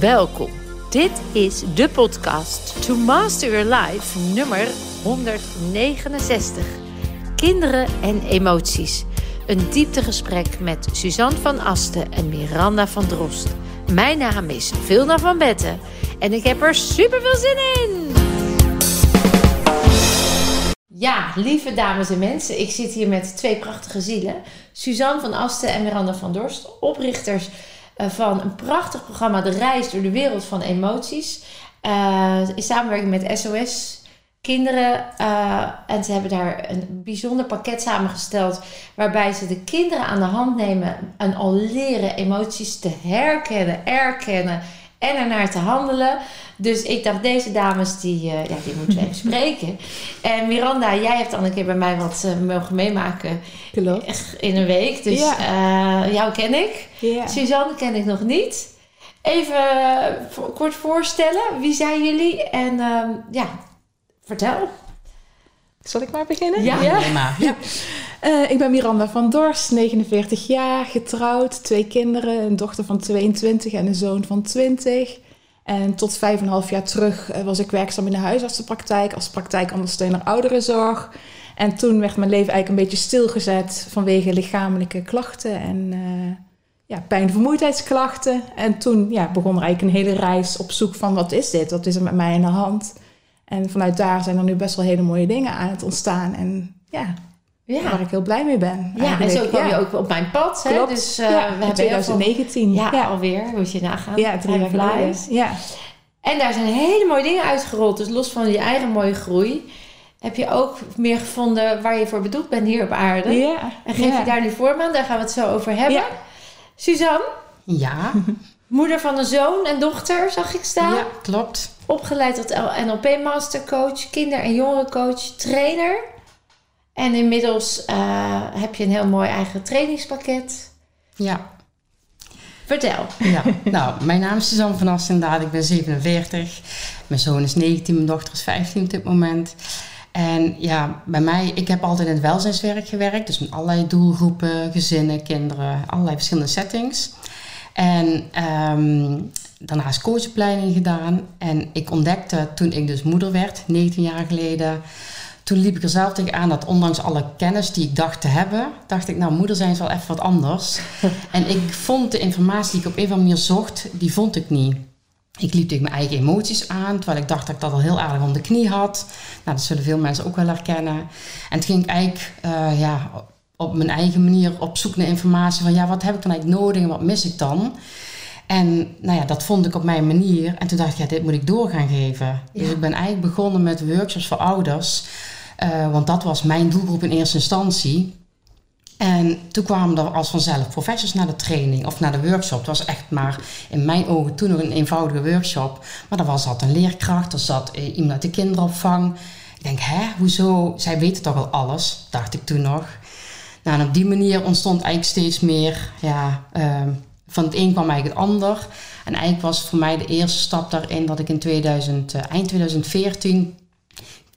Welkom. Dit is de podcast To Master Your Life nummer 169. Kinderen en emoties. Een dieptegesprek met Suzanne van Asten en Miranda van Drost. Mijn naam is Vilna van Betten en ik heb er super veel zin in. Ja, lieve dames en mensen, ik zit hier met twee prachtige zielen. Suzanne van Asten en Miranda van Dorst, oprichters van een prachtig programma De Reis door de Wereld van Emoties. Uh, in samenwerking met SOS Kinderen. Uh, en ze hebben daar een bijzonder pakket samengesteld. Waarbij ze de kinderen aan de hand nemen en al leren emoties te herkennen, erkennen en ernaar te handelen. Dus ik dacht, deze dames, die, uh, ja, die moeten we even spreken. En Miranda, jij hebt dan een keer bij mij wat uh, mogen meemaken. Klopt. In een week. Dus ja. uh, jou ken ik. Ja. Suzanne ken ik nog niet. Even voor, kort voorstellen. Wie zijn jullie? En ja, vertel. Zal ik maar beginnen? Ja, ja. Nee, maar. ja. Uh, ik ben Miranda van Dorst, 49 jaar, getrouwd, twee kinderen, een dochter van 22 en een zoon van 20. En tot vijf en een half jaar terug uh, was ik werkzaam in de huisartsenpraktijk als praktijkondersteuner ouderenzorg. En toen werd mijn leven eigenlijk een beetje stilgezet vanwege lichamelijke klachten en uh, ja, pijn- en vermoeidheidsklachten. En toen ja, begon er eigenlijk een hele reis op zoek van wat is dit, wat is er met mij in de hand. En vanuit daar zijn er nu best wel hele mooie dingen aan het ontstaan. En ja, ja. waar ik heel blij mee ben. Ja, en zo kwam ja. je ook op mijn pad. Hè? Klopt. Dus uh, ja, we hebben 2019. Ja, ja, alweer. Moet je nagaan. Ja, drie jaar geleden. Ja. En daar zijn hele mooie dingen uitgerold. Dus los van je eigen mooie groei... heb je ook meer gevonden waar je voor bedoeld bent hier op aarde. Ja. En geef je daar nu vorm aan. Daar gaan we het zo over hebben. Suzanne? Ja. Moeder van een zoon en dochter, zag ik staan. Ja, klopt. Opgeleid tot NLP Mastercoach, kinder- en jongerencoach, trainer. En inmiddels uh, heb je een heel mooi eigen trainingspakket. Ja. Vertel. Ja, nou, mijn naam is Suzanne van inderdaad. Ik ben 47. Mijn zoon is 19, mijn dochter is 15 op dit moment. En ja, bij mij, ik heb altijd in het welzijnswerk gewerkt. Dus met allerlei doelgroepen, gezinnen, kinderen, allerlei verschillende settings. En um, daarnaast coachopleiding gedaan. En ik ontdekte toen ik dus moeder werd, 19 jaar geleden. Toen liep ik er zelf tegenaan dat ondanks alle kennis die ik dacht te hebben, dacht ik, nou, moeder zijn is wel even wat anders. en ik vond de informatie die ik op een of andere manier zocht, die vond ik niet. Ik liep tegen mijn eigen emoties aan, terwijl ik dacht dat ik dat al heel aardig om de knie had. Nou, dat zullen veel mensen ook wel herkennen. En toen ging ik eigenlijk, uh, ja, op mijn eigen manier op zoek naar informatie van, ja, wat heb ik dan eigenlijk nodig en wat mis ik dan? En nou ja, dat vond ik op mijn manier. En toen dacht ik, ja, dit moet ik door gaan geven. Ja. Dus ik ben eigenlijk begonnen met workshops voor ouders. Uh, want dat was mijn doelgroep in eerste instantie. En toen kwamen er als vanzelf professors naar de training of naar de workshop. Het was echt maar in mijn ogen toen nog een eenvoudige workshop. Maar er was, zat een leerkracht, er zat iemand uit de kinderopvang. Ik denk, hè, hoezo? Zij weten toch al alles, dacht ik toen nog. Nou, en op die manier ontstond eigenlijk steeds meer, ja... Uh, van het een kwam eigenlijk het ander. En eigenlijk was voor mij de eerste stap daarin dat ik in 2000, uh, eind 2014...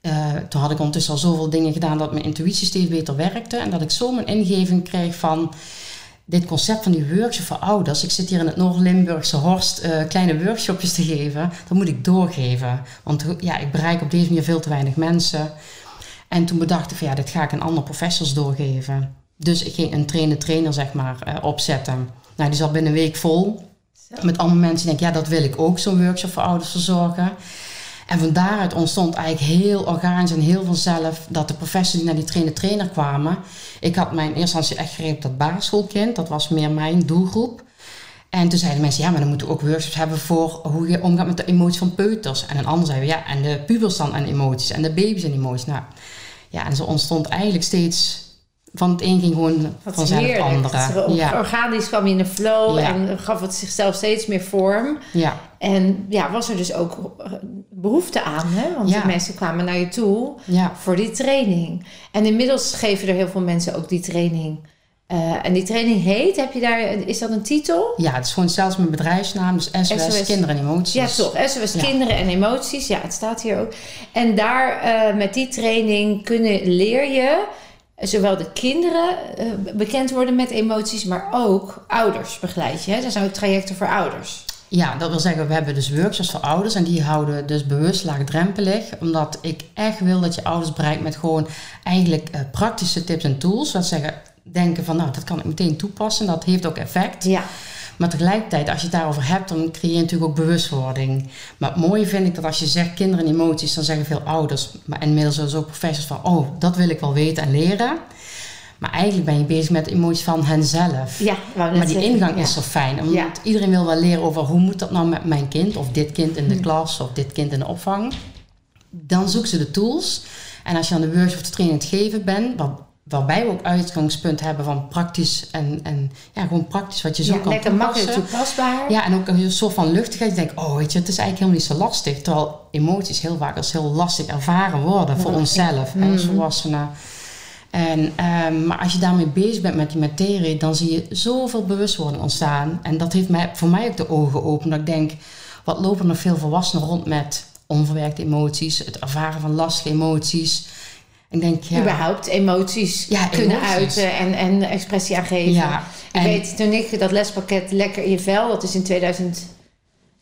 Uh, toen had ik ondertussen al zoveel dingen gedaan dat mijn intuïtie steeds beter werkte. En dat ik zo mijn ingeving kreeg van dit concept van die workshop voor ouders. Ik zit hier in het Noord-Limburgse Horst uh, kleine workshopjes te geven. Dat moet ik doorgeven. Want ja, ik bereik op deze manier veel te weinig mensen. En toen bedacht ik van ja, dit ga ik aan andere professors doorgeven. Dus ik ging een trainer-trainer zeg maar uh, opzetten. Nou, die zat binnen een week vol. Met allemaal mensen die denken, ja, dat wil ik ook, zo'n workshop voor ouders verzorgen. En van daaruit ontstond eigenlijk heel organisch en heel vanzelf dat de professors die naar die trainer-trainer kwamen. Ik had mijn eerste instantie echt gericht op dat basisschoolkind, dat was meer mijn doelgroep. En toen zeiden mensen, ja, maar dan moeten we ook workshops hebben voor hoe je omgaat met de emoties van peuters. En een ander zei, ja, en de pubers dan en emoties en de baby's en emoties. Nou, ja, en zo ontstond eigenlijk steeds van het een ging gewoon Wat vanzelf het andere. Ja. Organisch kwam je in de flow ja. en gaf het zichzelf steeds meer vorm. Ja. En ja, was er dus ook behoefte aan, hè? Want Ja. die mensen kwamen naar je toe Ja. voor die training. En inmiddels geven er heel veel mensen ook die training. Eh, en die training heet, heb je daar, is dat een titel? ja, het is gewoon zelfs mijn bedrijfsnaam, dus SOS, SOS. Kinderen en Emoties. Ja, toch. SOS Ja. Kinderen en Emoties. Ja, het staat hier ook. En daar, eh, met die training, kunnen, leer je zowel de kinderen eh, bekend worden met emoties, maar ook ouders begeleid je. Hè? Er zijn ook trajecten voor ouders. Ja, dat wil zeggen, we hebben dus workshops voor ouders en die houden dus bewust laagdrempelig. Omdat ik echt wil dat je ouders bereikt met gewoon eigenlijk uh, praktische tips en tools. Dat zeggen, denken van nou, dat kan ik meteen toepassen. Dat heeft ook effect. Ja. Maar tegelijkertijd, als je het daarover hebt, dan creëer je natuurlijk ook bewustwording. Maar het mooie vind ik dat als je zegt kinderen en emoties, dan zeggen veel ouders, maar inmiddels dus ook professors van, oh, dat wil ik wel weten en leren. Maar eigenlijk ben je bezig met emoties van henzelf. Ja, maar die ingang is zo fijn. Omdat Ja. iedereen wil wel leren over hoe moet dat nou met mijn kind. Of dit kind in de Hm. klas of dit kind in de opvang. Dan zoeken ze de tools. En als je aan de workshop of de training het geven bent. Waar, waarbij we ook uitgangspunt hebben van praktisch. En, en ja, gewoon praktisch wat je zo Ja, kan lekker toepassen. makkelijk toepasbaar. Ja, en ook een soort van luchtigheid. Je denkt, oh weet je, het is eigenlijk helemaal niet zo lastig. Terwijl emoties heel vaak als heel lastig ervaren worden voor onszelf hè, als Mhm. volwassenen. En, ehm, maar als je daarmee bezig bent met die materie, dan zie je zoveel bewustwording ontstaan. En dat heeft mij, voor mij ook de ogen geopend. Dat ik denk, wat lopen er veel volwassenen rond met onverwerkte emoties, het ervaren van lastige emoties. Ik denk, ja. Überhaupt emoties Ja, kunnen emoties. uiten en, en expressie aan geven. Ja, Ik en- weet, toen ik dat lespakket Lekker in je vel, dat is in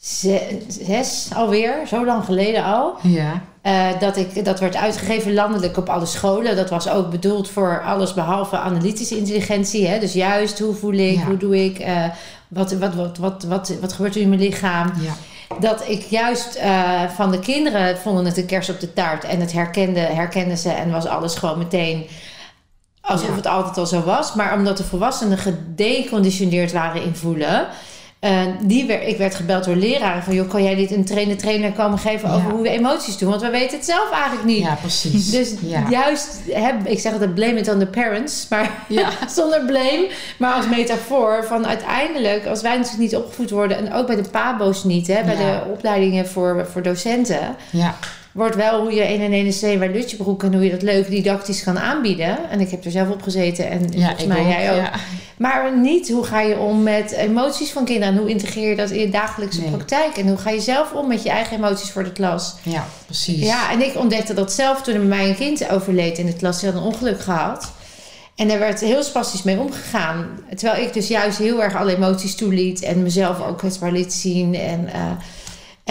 2006 alweer, zo lang geleden al. Ja, eh, dat, ik, dat werd uitgegeven landelijk op alle scholen. Dat was ook bedoeld voor alles behalve analytische intelligentie. Hè? Dus juist, hoe voel ik, Ja. hoe doe ik, eh, wat, wat, wat, wat, wat, wat gebeurt er in mijn lichaam. ja. Dat ik juist eh, van de kinderen vonden het een kers op de taart. En het herkende, herkenden ze en was alles gewoon meteen alsof Ja. het altijd al zo was. Maar omdat de volwassenen gedeconditioneerd waren in voelen. Eh, die werd, ik werd gebeld door leraren van... joh, kan jij dit een trainer trainer komen geven over Ja. hoe we emoties doen? Want we weten het zelf eigenlijk niet. ja precies. Dus ja. juist, heb, ik zeg altijd blame it on the parents, maar Ja. zonder blame. Maar als metafoor van uiteindelijk, als wij natuurlijk niet opgevoed worden... en ook bij de pabo's niet, hè, bij de opleidingen voor, voor docenten... ja. Wordt wel hoe je 1 en 1 is 2 bij Lutjebroek... en hoe je dat leuk didactisch kan aanbieden. En ik heb er zelf op gezeten en Ja, volgens mij ook. jij ook. Ja. Maar niet hoe ga je om met emoties van kinderen... en hoe integreer je dat in je dagelijkse Nee. praktijk... en hoe ga je zelf om met je eigen emoties voor de klas... ja, precies. Ja, en ik ontdekte dat zelf toen er bij mij een kind overleed in de klas. Die had een ongeluk gehad. En daar werd heel spastisch mee omgegaan. Terwijl ik dus juist heel erg alle emoties toeliet. En mezelf ook kwetsbaar liet zien. En, eh,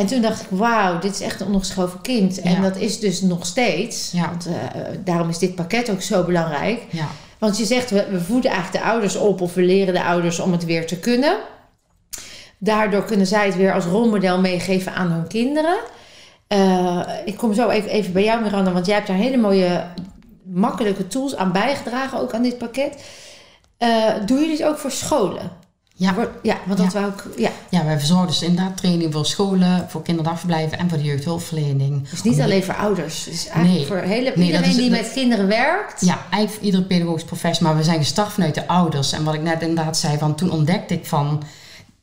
en toen dacht ik, wauw, dit is echt een ongeschoven kind. En Ja. dat is dus nog steeds. Ja. Want eh, daarom is dit pakket ook zo belangrijk. Ja. Want je zegt, we, we voeden eigenlijk de ouders op. Of we leren de ouders om het weer te kunnen. Daardoor kunnen zij het weer als rolmodel meegeven aan hun kinderen. Eh, ik kom zo even, even bij jou, Miranda, want jij hebt daar hele mooie, makkelijke tools aan bijgedragen, ook aan dit pakket. Eh doen jullie het ook voor scholen? Ja. Voor- ja want dat wou ik. Ja, Ja, wij verzorgen dus inderdaad training voor scholen, voor kinderdagverblijven en voor de jeugdhulpverlening. dus niet Om- alleen voor ouders. Dus eigenlijk Nee. voor hele, Nee, iedereen is- die dat- met kinderen werkt. Ja, eigenlijk voor iedere pedagogisch professie, maar we zijn gestart vanuit de ouders. En wat ik net inderdaad zei, van toen ontdekte ik van,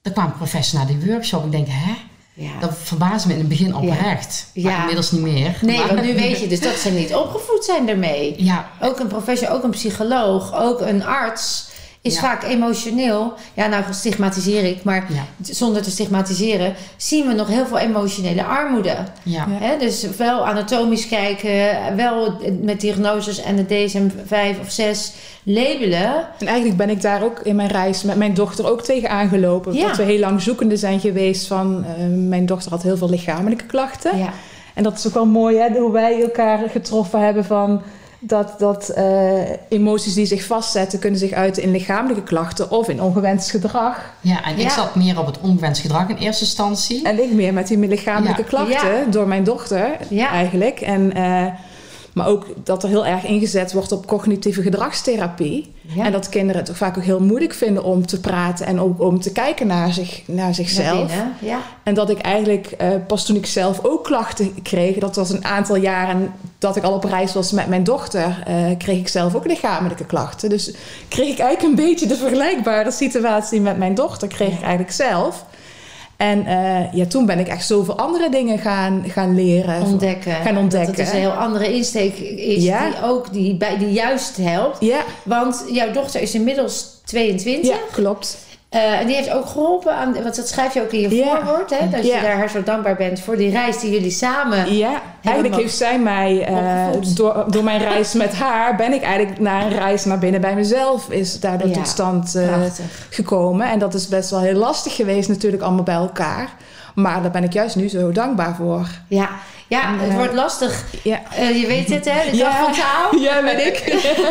er kwam een professor naar die workshop. Ik denk, hè? Ja. Dat verbaasde me in het begin oprecht. Maar Ja. inmiddels niet meer. Nee, Maar- want nu weet je dus dat ze niet opgevoed zijn daarmee. Ja, Ook een professor, ook een psycholoog, ook een arts is Ja. vaak emotioneel. Ja, nou stigmatiseer ik, maar ja, zonder te stigmatiseren, zien we nog heel veel emotionele armoede. ja. Dus wel anatomisch kijken, wel met diagnoses en de DSM-5 of 6 labelen. En eigenlijk ben ik daar ook in mijn reis met mijn dochter ook tegen aangelopen. Ja. Dat we heel lang zoekende zijn geweest van... eh, mijn dochter had heel veel lichamelijke klachten. Ja, En dat is ook wel mooi, hè, hoe wij elkaar getroffen hebben van... Dat, dat eh, emoties die zich vastzetten kunnen zich uiten in lichamelijke klachten of in ongewenst gedrag. ja en ik Ja. zat meer op het ongewenst gedrag in eerste instantie. En ik meer met die lichamelijke Ja. klachten Ja. door mijn dochter eigenlijk. En, eh, maar ook dat er heel erg ingezet wordt op cognitieve gedragstherapie. ja. En dat kinderen het vaak ook heel moeilijk vinden om te praten en ook om te kijken naar, zich, naar zichzelf. Ja. En dat ik eigenlijk eh, pas toen ik zelf ook klachten kreeg, dat was een aantal jaren dat ik al op reis was met mijn dochter, eh, kreeg ik zelf ook lichamelijke klachten. Dus kreeg ik eigenlijk een beetje de vergelijkbare situatie met mijn dochter, kreeg ik eigenlijk zelf. En eh, ja, toen ben ik echt zoveel andere dingen gaan, gaan leren. Ontdekken. Gaan ontdekken. Dat het dus een heel andere insteek is Ja. die ook die, bij, die juist helpt. Ja, Want jouw dochter is inmiddels 22. ja, klopt. Eh, en die heeft ook geholpen aan, want dat schrijf je ook in je voorwoord, hè, dat je daar haar zo dankbaar bent voor die reis die jullie samen Ja, eigenlijk heeft zij mij, uh, door, door mijn reis met haar, ben ik eigenlijk naar een reis naar binnen bij mezelf, is daardoor tot stand uh, gekomen. En dat is best wel heel lastig geweest, natuurlijk, allemaal bij elkaar. Maar daar ben ik juist nu zo dankbaar voor. Ja, ja, het wordt lastig. Ja. Uh, je weet het, hè? De dag ja. van taal. Ja, weet ik.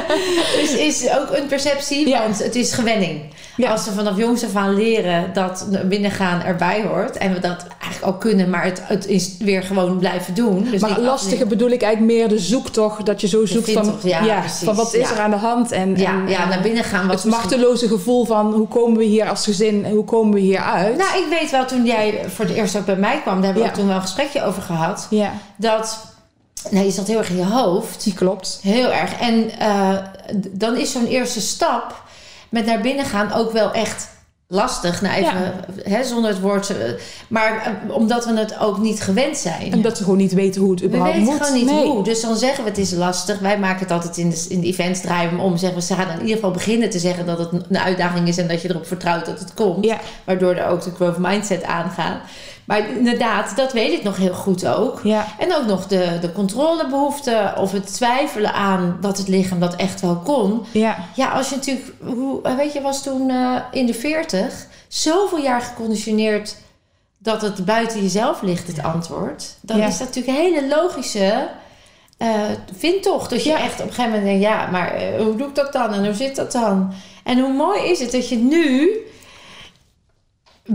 dus is ook een perceptie, ja. want het is gewenning. Ja. Als we vanaf jongs af aan leren dat binnengaan erbij hoort. En we dat eigenlijk al kunnen, maar het, het is weer gewoon blijven doen. Dus maar lastige bedoel ik eigenlijk meer de zoektocht. Dat je zo zoekt van, ja, ja van wat is er aan de hand. En, ja, en, ja, naar binnen gaan. Het machteloze gevoel van hoe komen we hier als gezin en hoe komen we hier uit. Nou, ik weet wel toen jij voor het eerst ook bij mij kwam. Daar hebben we ook toen wel een gesprekje over gehad. Ja. Dat... Nee, je zat heel erg in je hoofd. Die klopt. Heel erg. En uh, dan is zo'n eerste stap met naar binnen gaan ook wel echt lastig. Nou, even ja. hè, zonder het woord. Maar uh, omdat we het ook niet gewend zijn. En dat we gewoon niet weten hoe het überhaupt moet. We weten gewoon niet nee. hoe. Dus dan zeggen we het is lastig. Wij maken het altijd in de, in de events draaien we om. Zeggen we, ze gaan in ieder geval beginnen te zeggen dat het een uitdaging is. En dat je erop vertrouwt dat het komt. Ja. Waardoor er ook de growth mindset aangaat. Maar inderdaad, dat weet ik nog heel goed ook. Ja. En ook nog de, de controlebehoefte of het twijfelen aan dat het lichaam dat echt wel kon. Ja, ja als je natuurlijk, hoe, weet je, was toen uh, in de 40 zoveel jaar geconditioneerd dat het buiten jezelf ligt, het antwoord. Dan ja. is dat natuurlijk een hele logische uh, vindtocht. Dus je Ja. echt op een gegeven moment denkt, ja, maar uh, hoe doe ik dat dan en hoe zit dat dan? En hoe mooi is het dat je nu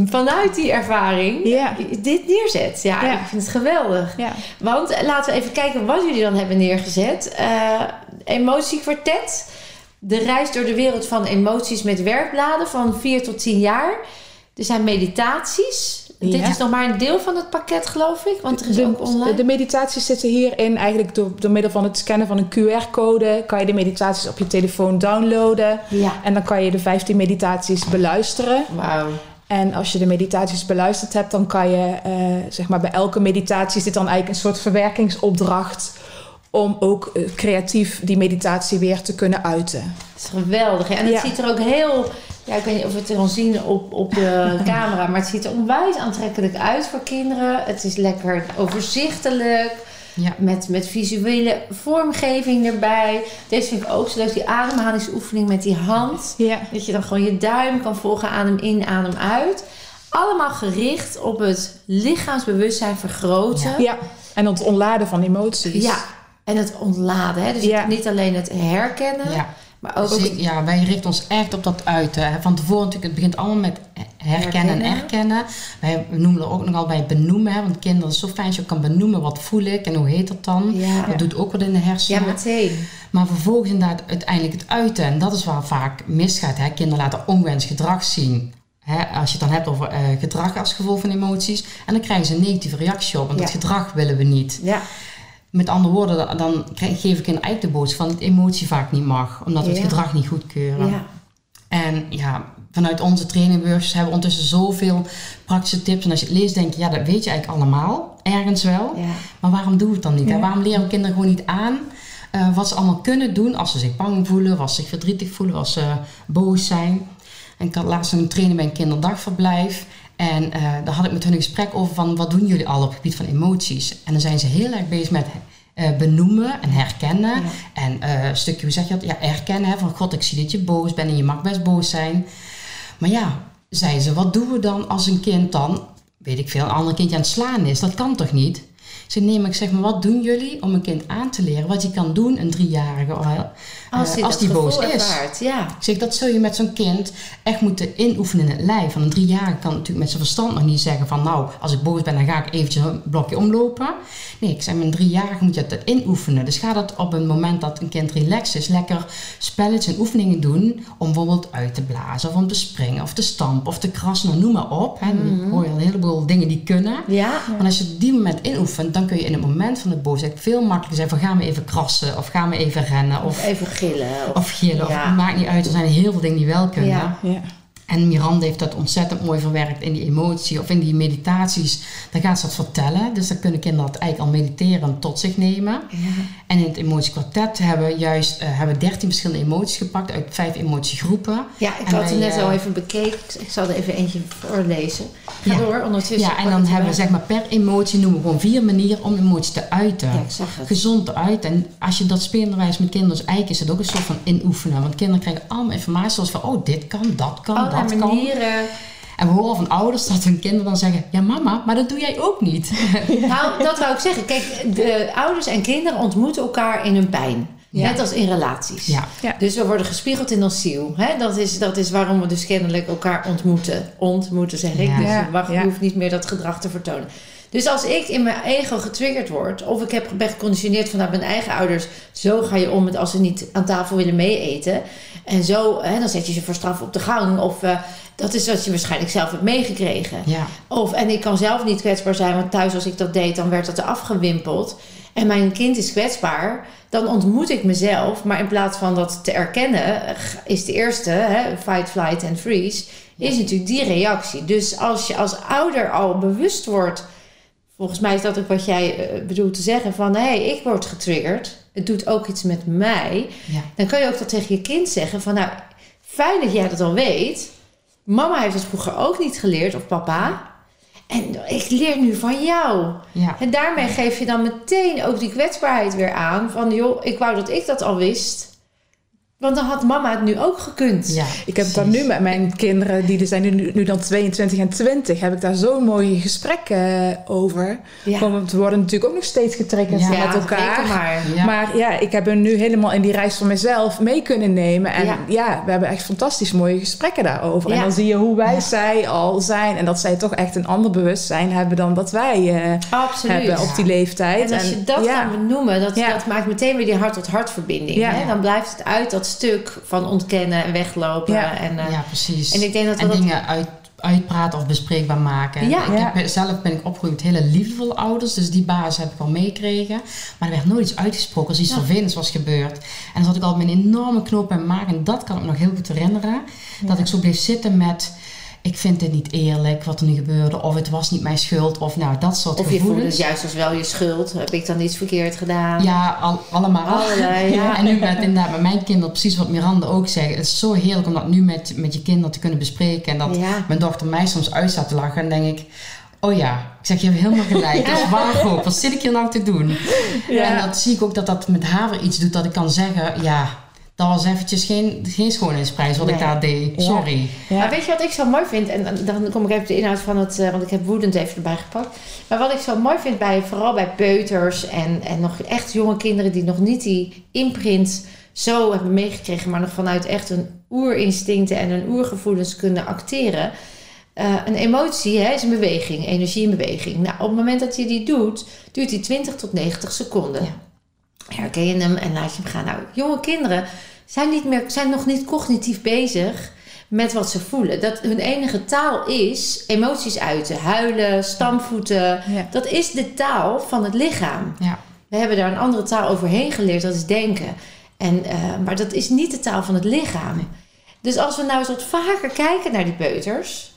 vanuit die ervaring Ja. dit neerzet. Ja, Ja. ik vind het geweldig. ja. Want eh, laten we even kijken wat jullie dan hebben neergezet. Uh, emotiekwartet. De reis door de wereld van emoties met werkbladen van 4 tot 10 jaar. Er zijn meditaties. Dit is nog maar een deel van het pakket, geloof ik. Want er is De, ook online. de meditaties zitten hierin eigenlijk door, door middel van het scannen van een QR-code. Kan je de meditaties op je telefoon downloaden. Ja. En dan kan je de 15 meditaties beluisteren. Wauw. En als je de meditaties beluisterd hebt, dan kan je, uh, zeg maar, bij elke meditatie is dit dan eigenlijk een soort verwerkingsopdracht. Om ook uh, creatief die meditatie weer te kunnen uiten. Dat is geweldig. hè? En het Ja. ziet er ook heel... Ja, ik weet niet of we het kan zien op, op de camera. Maar het ziet er onwijs aantrekkelijk uit voor kinderen. Het is lekker overzichtelijk. Ja. Met, met visuele vormgeving erbij. Deze vind ik ook zo leuk. Die ademhalingsoefening met die hand. Ja. Dat je dan gewoon je duim kan volgen. Adem in, adem uit. Allemaal gericht op het lichaamsbewustzijn vergroten. ja. En het ontladen van emoties. Ja, en het ontladen. Hè? Dus niet alleen het herkennen. Ja. Maar ook Dus ja, wij richten ons echt op dat uiten. hè. Van tevoren natuurlijk, het begint allemaal met herkennen en Herkennen. erkennen. Wij noemen er ook nogal bij benoemen. Hè, want kinderen, is zo fijn als je kan benoemen. Wat voel ik en hoe heet dat dan? Ja. Dat doet ook wat in de Ja, hersenen. meteen. Maar vervolgens inderdaad uiteindelijk het uiten. En dat is waar vaak misgaat. Hè. Kinderen laten ongewenst gedrag zien. Hè, als je het dan hebt over eh, gedrag als gevolg van emoties. En dan krijgen ze een negatieve reactie op. Want Ja. dat gedrag willen we niet. Ja. Met andere woorden, dan- geef ik een eigenlijk de boodschap van dat emotie vaak niet mag. Omdat we het Ja. gedrag niet goedkeuren. Ja. En ja, vanuit onze trainingworkshops hebben we ondertussen zoveel praktische tips. En als je het leest, denk je, ja, dat weet je eigenlijk allemaal. Ergens wel. Ja. Maar waarom doen we het dan niet? Ja. Waarom leren we kinderen gewoon niet aan eh, wat ze allemaal kunnen doen als ze zich bang voelen, als ze zich verdrietig voelen, als ze boos zijn? En ik had laatst een trainen bij een kinderdagverblijf. En eh, daar had ik met hun een gesprek over van wat doen jullie al op het gebied van emoties? En dan zijn ze heel erg bezig met eh, benoemen en herkennen. Ja. En eh, een stukje, hoe zeg je dat? Ja, erkennen. Hè? Van god, ik zie dat je boos bent en je mag best boos zijn. Maar ja, zei ze, wat doen we dan als een kind dan, weet ik veel, een ander kindje aan het slaan is? Dat kan toch niet? Ze nee, maar ik zeg maar, wat doen jullie om een kind aan te leren wat je kan doen, een driejarige, Als eh, die, als dat die boos is? ervaart, Ja. Zeg, dat zul je met zo'n kind echt moeten inoefenen in het lijf. Van een driejarige kan natuurlijk met zijn verstand nog niet zeggen van... nou, als ik boos ben, dan ga ik eventjes een blokje omlopen. Nee, ik zeg, met een driejarige moet je dat inoefenen. Dus ga dat op een moment dat een kind relaxed is... lekker spelletjes en oefeningen doen... om bijvoorbeeld uit te blazen of om te springen of te stampen of te krassen... noem maar op. Hè. Dan hoor je al een heleboel dingen die kunnen... Ja. Maar als je op die moment inoefent, dan kun je in het moment van de boosheid veel makkelijker zeggen van ga me even krassen of ga me even rennen Of of, even gillen. Of, of gillen. Ja. Of maakt niet uit, er zijn heel veel dingen die wel kunnen. Ja. En Miranda heeft dat ontzettend mooi verwerkt in die emotie of in die meditaties. Dan gaat ze dat vertellen. Dus dan kunnen kinderen dat eigenlijk al mediteren tot zich nemen. Ja. En in het emotiekwartet hebben we juist uh, hebben 13 verschillende emoties gepakt uit vijf emotiegroepen. Ja, ik En had het net eh, al even bekeken. Ik zal er even eentje voorlezen. Ga Ja. door, ondertussen. Ja, en dan hebben we zeg maar per emotie noemen we gewoon vier manieren om emoties te uiten. Ja, ik zag het. Gezond te uiten. En als je dat spelenderwijs met kinderen, dus eigenlijk is het ook een soort van inoefenen. Want kinderen krijgen allemaal informatie zoals van, oh dit kan, dat kan, Allerlei dat manieren. En we horen van ouders dat hun kinderen dan zeggen, ja mama, maar dat doe jij ook niet. Nou, dat wou ik zeggen. Kijk, de ouders en kinderen ontmoeten elkaar in hun pijn. Ja. Net als in relaties. Ja. Ja. Dus we worden gespiegeld in ons ziel. Hè? Dat, is, dat is waarom we dus kennelijk elkaar ontmoeten. Ontmoeten, zeg ik. Ja. Dus je, mag, je ja. hoeft niet meer dat gedrag te vertonen. Dus als ik in mijn ego getriggerd word... of ik heb, ben geconditioneerd vanuit mijn eigen ouders... zo ga je om met als ze niet aan tafel willen meeeten. En zo, hè, dan zet je ze voor straf op de gang. Of eh, dat is wat je waarschijnlijk zelf hebt meegekregen. Ja, Of, en ik kan zelf niet kwetsbaar zijn, want thuis als ik dat deed, dan werd dat er afgewimpeld. En mijn kind is kwetsbaar, dan ontmoet ik mezelf. Maar in plaats van dat te erkennen, is de eerste, hè, fight, flight en freeze, is natuurlijk die reactie. Dus als je als ouder al bewust wordt, volgens mij is dat ook wat jij eh, bedoelt te zeggen, van hé, hey, ik word getriggerd. Het doet ook iets met mij. ja. Dan kan je ook dat tegen je kind zeggen van nou, fijn dat jij dat al weet. Mama heeft het vroeger ook niet geleerd, of papa. En ik leer nu van jou. ja. En daarmee geef je dan meteen ook die kwetsbaarheid weer aan. Van joh, ik wou dat ik dat al wist. Want dan had mama het nu ook gekund. ja. Ik heb daar nu met mijn kinderen, die er zijn nu, nu dan 22 en 20, heb ik daar zo'n mooie gesprekken over. Ja. Want we worden natuurlijk ook nog steeds getriggerd Ja, met elkaar. maar. Ja. Maar ja, ik heb hen nu helemaal in die reis van mezelf mee kunnen nemen. En Ja. ja, we hebben echt fantastisch mooie gesprekken daarover. Ja. En dan zie je hoe wij Ja. zij al zijn. En dat zij toch echt een ander bewustzijn hebben dan dat wij eh, Absoluut. hebben op die leeftijd. En als je dat ja. kan benoemen, dat, Ja. dat maakt meteen weer die hart-tot-hart verbinding. Ja. Hè? Dan blijft het uit dat stuk van ontkennen en weglopen. Ja. En, eh, ja, precies. en ik denk dat we en dat... dingen uit, uitpraten of bespreekbaar maken. Ja. ik Ja. heb, zelf ben ik opgegroeid met hele liefdevolle ouders, dus die basis heb ik wel meegekregen. Maar er werd nooit iets uitgesproken als iets Ja. vervelends was gebeurd. En dan zat ik altijd met een enorme knoop in mijn maag. En dat kan ik me nog heel goed herinneren. Dat ik zo bleef zitten met... Ik vind dit niet eerlijk wat er nu gebeurde. Of het was niet mijn schuld. Of nou, dat soort Of je voelt gevoelens. het juist als wel je schuld. Heb ik dan iets verkeerd gedaan? Ja, al, allemaal. Allerlei, ja. En nu met, inderdaad, met mijn kinderen, precies wat Miranda ook zegt. Het is zo heerlijk om dat nu met, met je kinderen te kunnen bespreken. En dat Ja. mijn dochter mij soms uit staat te lachen. En denk ik, oh ja, ik zeg, je hebt helemaal gelijk. Dat is waar ook. Wat zit ik hier nou te doen? Ja. En dat zie ik ook dat dat met haar iets doet. Dat ik kan zeggen, ja, dat was eventjes geen, geen schoonheidsprijs wat ik daar deed. Ja. Sorry. Ja. Maar weet je wat ik zo mooi vind? En dan- kom ik even op de inhoud van het... eh, want ik heb woedend even erbij gepakt. Maar wat ik zo mooi vind, bij, vooral bij peuters... En, en nog echt jonge kinderen die nog niet die imprint zo hebben meegekregen... maar nog vanuit echt hun oerinstincten en hun oergevoelens kunnen acteren... Eh, een emotie hè, is een beweging, energie in beweging. Nou, op het moment dat je die doet, duurt die 20 tot 90 seconden. Herken je hem en laat je hem gaan. Nou, jonge kinderen zijn, niet meer, zijn nog niet cognitief bezig met wat ze voelen. Dat hun enige taal is emoties uiten. Huilen, stampvoeten. Ja. Dat is de taal van het lichaam. Ja. We hebben daar een andere taal overheen geleerd, dat is denken. En, eh, maar dat is niet de taal van het lichaam. Dus als we nou eens wat vaker kijken naar die peuters...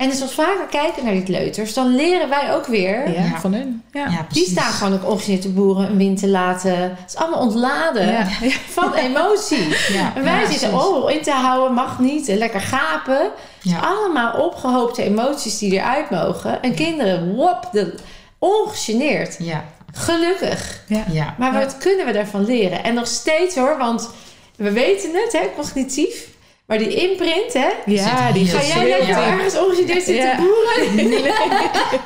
en eens wat vaker kijken naar die kleuters... dan leren wij ook weer... Ja, Ja. van hun. Ja. Ja, Die staan gewoon ook te boeren, een wind te laten. Het is allemaal ontladen Ja. van emotie. Ja, En wij ja, zitten oh, in te houden, mag niet. En lekker gapen. Ja. Allemaal opgehoopte emoties die eruit mogen. En kinderen, wop, de, ongegeneerd. Ja, Gelukkig. Ja. ja. Maar Ja. wat kunnen we daarvan leren? En nog steeds hoor, want we weten het, hè, cognitief. Maar die imprint, hè. Ja, die heel Ga jij lekker Ja. ergens ongegeneerd zitten Ja. boeren?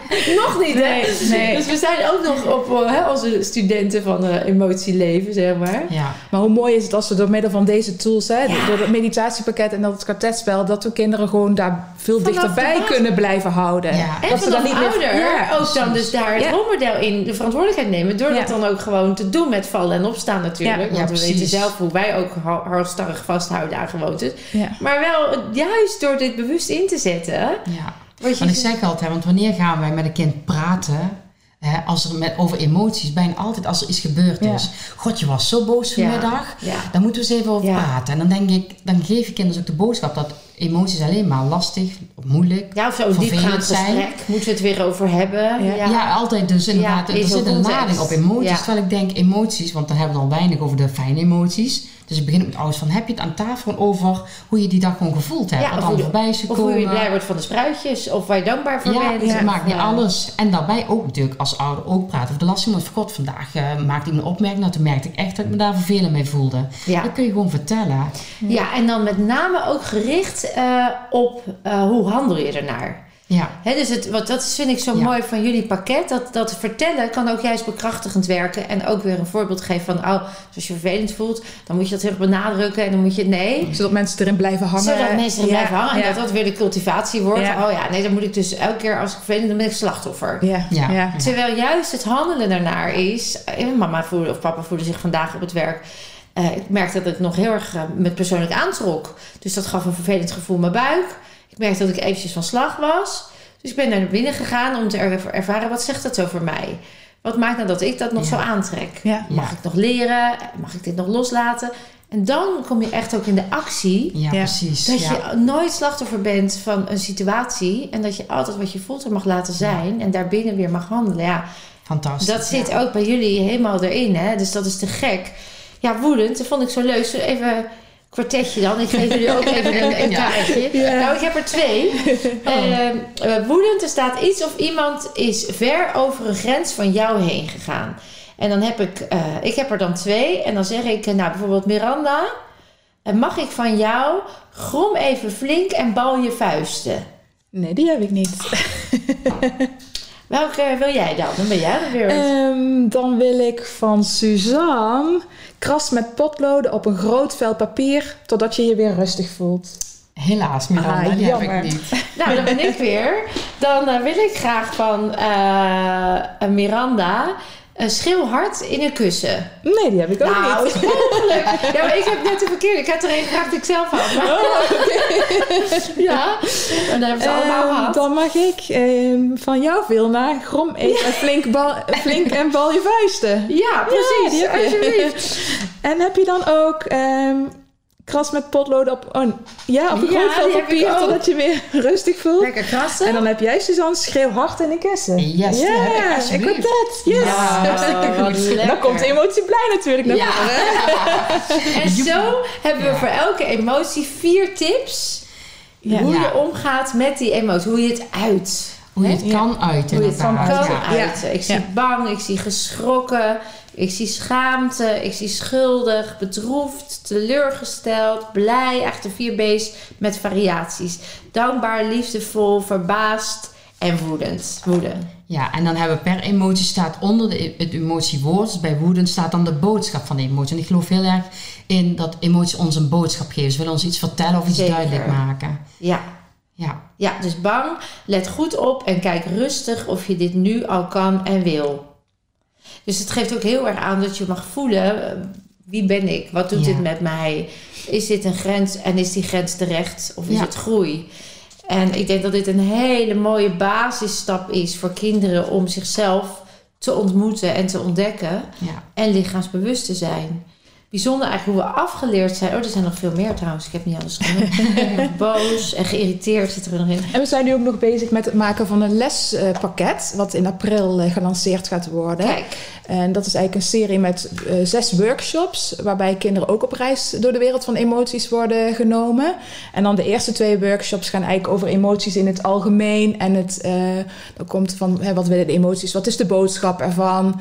nog niet, hè? Nee, nee. Dus we zijn ook nog op eh, hè, onze studenten van eh, emotieleven, zeg maar. Ja, Maar hoe mooi is het als we door middel van deze tools, hè, Ja. door het meditatiepakket en dat het kwartetspel, dat we kinderen gewoon daar veel Vanaf dichterbij kunnen blijven houden. Ja. En Dat ze vanaf dan niet meer- ouder Ja, ook dan dus daar het Ja. rolmodel in de verantwoordelijkheid nemen. Door Ja. dat dan ook gewoon te doen met vallen en opstaan natuurlijk. Ja. Want Ja, we precies. weten zelf hoe wij ook ha- halstarrig vasthouden aan gewoontes. Ja. Maar wel juist door dit bewust in te zetten. ja. Wat je Want ik zeg altijd, want wanneer gaan wij met een kind praten... Hè, als er met, over emoties, bijna altijd als er iets gebeurd Ja. is. God, je was zo boos vanmiddag. Ja. Daar moeten we eens even over praten. En dan denk ik, dan geef je kinderen ook de boodschap dat emoties alleen maar lastig of moeilijk. Ja, of zo'n diepgaand zijn. gesprek. Moeten we het weer over hebben? Ja. Ja, altijd dus inderdaad. Ja, er zit een lading op emoties. Ja. Terwijl ik denk emoties, want dan hebben we al weinig over de fijne emoties. Dus ik begin met ouders van, heb je het aan tafel over hoe je die dag gewoon gevoeld hebt? Ja, wat of dan voorbij is Of hoe je blij wordt van de spruitjes. Of waar je dankbaar voor Ja, bent. het Of, maakt niet ja. alles. En daarbij ook natuurlijk als ouder ook praten over de last. Want god, vandaag eh, maakte ik een opmerking. Nou, toen merkte ik echt dat ik me daar vervelend mee voelde. Ja. Dat kun je gewoon vertellen. ja, en dan met name ook gericht eh, op eh, hoe handel je ernaar. Ja, Hè, dus het, wat, dat is, vind ik zo Ja. mooi van jullie pakket. Dat, dat vertellen kan ook juist bekrachtigend werken. En ook weer een voorbeeld geven van... Oh, als je vervelend voelt, dan moet je dat heel erg benadrukken. En dan moet je... Nee, Zodat mensen erin blijven hangen. zodat mensen er Ja, blijven hangen. En ja. dat dat weer de cultivatie wordt. Ja. Oh ja, nee, dan moet ik dus elke keer als ik vervelend ben, ben ik slachtoffer. Ja, Ja. ja. Terwijl juist het handelen daarnaar is... eh, Mama voelde, of papa voelde zich vandaag op het werk... eh, ik merkte dat ik nog heel erg eh, met persoonlijk aantrok. Dus dat gaf een vervelend gevoel in mijn buik. Ik merkte dat ik eventjes van slag was. Dus ik ben naar binnen gegaan om te er- ervaren... wat zegt dat over mij? Wat maakt nou dat ik dat nog Ja. zo aantrek? Ja. Mag ik nog leren? Mag ik dit nog loslaten? En dan kom je echt ook in de actie... Ja, Ja. precies. Dat ja. je nooit slachtoffer bent van een situatie. En dat je altijd wat je voelt er mag laten zijn. En daarbinnen weer mag handelen. Ja, Fantastisch. dat zit ook bij jullie helemaal erin. Hè? Dus dat is te gek. Ja, woedend. Dat vond ik zo leuk. Zo even een kwartetje dan. Ik geef jullie ook even een, een kaartje. Ja. Nou, ik heb er twee. Ehm, eh, woedend, er staat iets of iemand is ver over een grens van jou heen gegaan. En dan heb ik, eh, ik heb er dan twee. En dan zeg ik, eh, nou bijvoorbeeld Miranda. mag ik van jou grom even flink en bal je vuisten? Nee, die heb ik niet. Welke wil jij dan? Dan ben jij de weer. Ehm, dan wil ik van Suzanne kras met potloden op een groot vel papier totdat je je weer rustig voelt. Helaas, Miranda, Ah, die heb jammer. ik niet. Nou, dan ben ik weer. Dan eh, wil ik graag van eh, Miranda een schreeuw hard in een kussen. Nee, die heb ik ook nou, niet. Ja, maar ik heb net de verkeerde. Ik had er een gevraagd die ik zelf had. Maar... ja, en dan hebben ze allemaal Ehm, gehad. dan mag ik ehm, van jou, Vilna, grom even flink, bal, flink en bal je vuisten. Ja, precies. die heb je. alsjeblieft. En heb je dan ook ehm, kras met potloden op, oh, ja, op een Ja, groot vel heb papier totdat je weer rustig voelt? Lekker krassen. En dan heb jij, Suzanne, schreeuw hard in een kussen. Yes, ja, heb ik, word dat. Yes. Ja, goed. Dan komt de emotie blij natuurlijk naar Ja. voren. En zo hebben we voor elke emotie vier tips. Hoe je omgaat met die emotie. Hoe je het uit. Hoe je het kan uiten, Hoe je het kan uiten. Ik zie bang, ik zie geschrokken, ik zie schaamte, ik zie schuldig, bedroefd, teleurgesteld, blij. Echt de vier B's met variaties. Dankbaar, liefdevol, verbaasd en woedend. Woede. Ja, en dan hebben we per emotie staat onder de, het emotiewoord, dus bij woedend staat dan de boodschap van de emotie. En ik geloof heel erg in dat emoties ons een boodschap geven. Ze willen ons iets vertellen of iets Zeker. duidelijk maken. Ja. Ja, ja, dus bang. Let goed op en kijk rustig of je dit nu al kan en wil. Dus het geeft ook heel erg aan dat je mag voelen... eh, wie ben ik? Wat doet Ja. dit met mij? Is dit een grens en is die grens terecht? Of is Ja. het groei? En ik denk dat dit een hele mooie basisstap is voor kinderen... om zichzelf te ontmoeten en te ontdekken. ja. En lichaamsbewust te zijn. Bijzonder eigenlijk hoe we afgeleerd zijn. Oh, er zijn nog veel meer trouwens. Ik heb niet alles genoemd. Boos en geïrriteerd zit er nog in. En we zijn nu ook nog bezig met het maken van een lespakket, wat in april eh, gelanceerd gaat worden. Kijk, En dat is eigenlijk een serie met eh, zes workshops, waarbij kinderen ook op reis door de wereld van emoties worden genomen. En dan de eerste twee workshops gaan eigenlijk over emoties in het algemeen. En het, eh, dan komt van, hè, wat willen de emoties, wat is de boodschap ervan,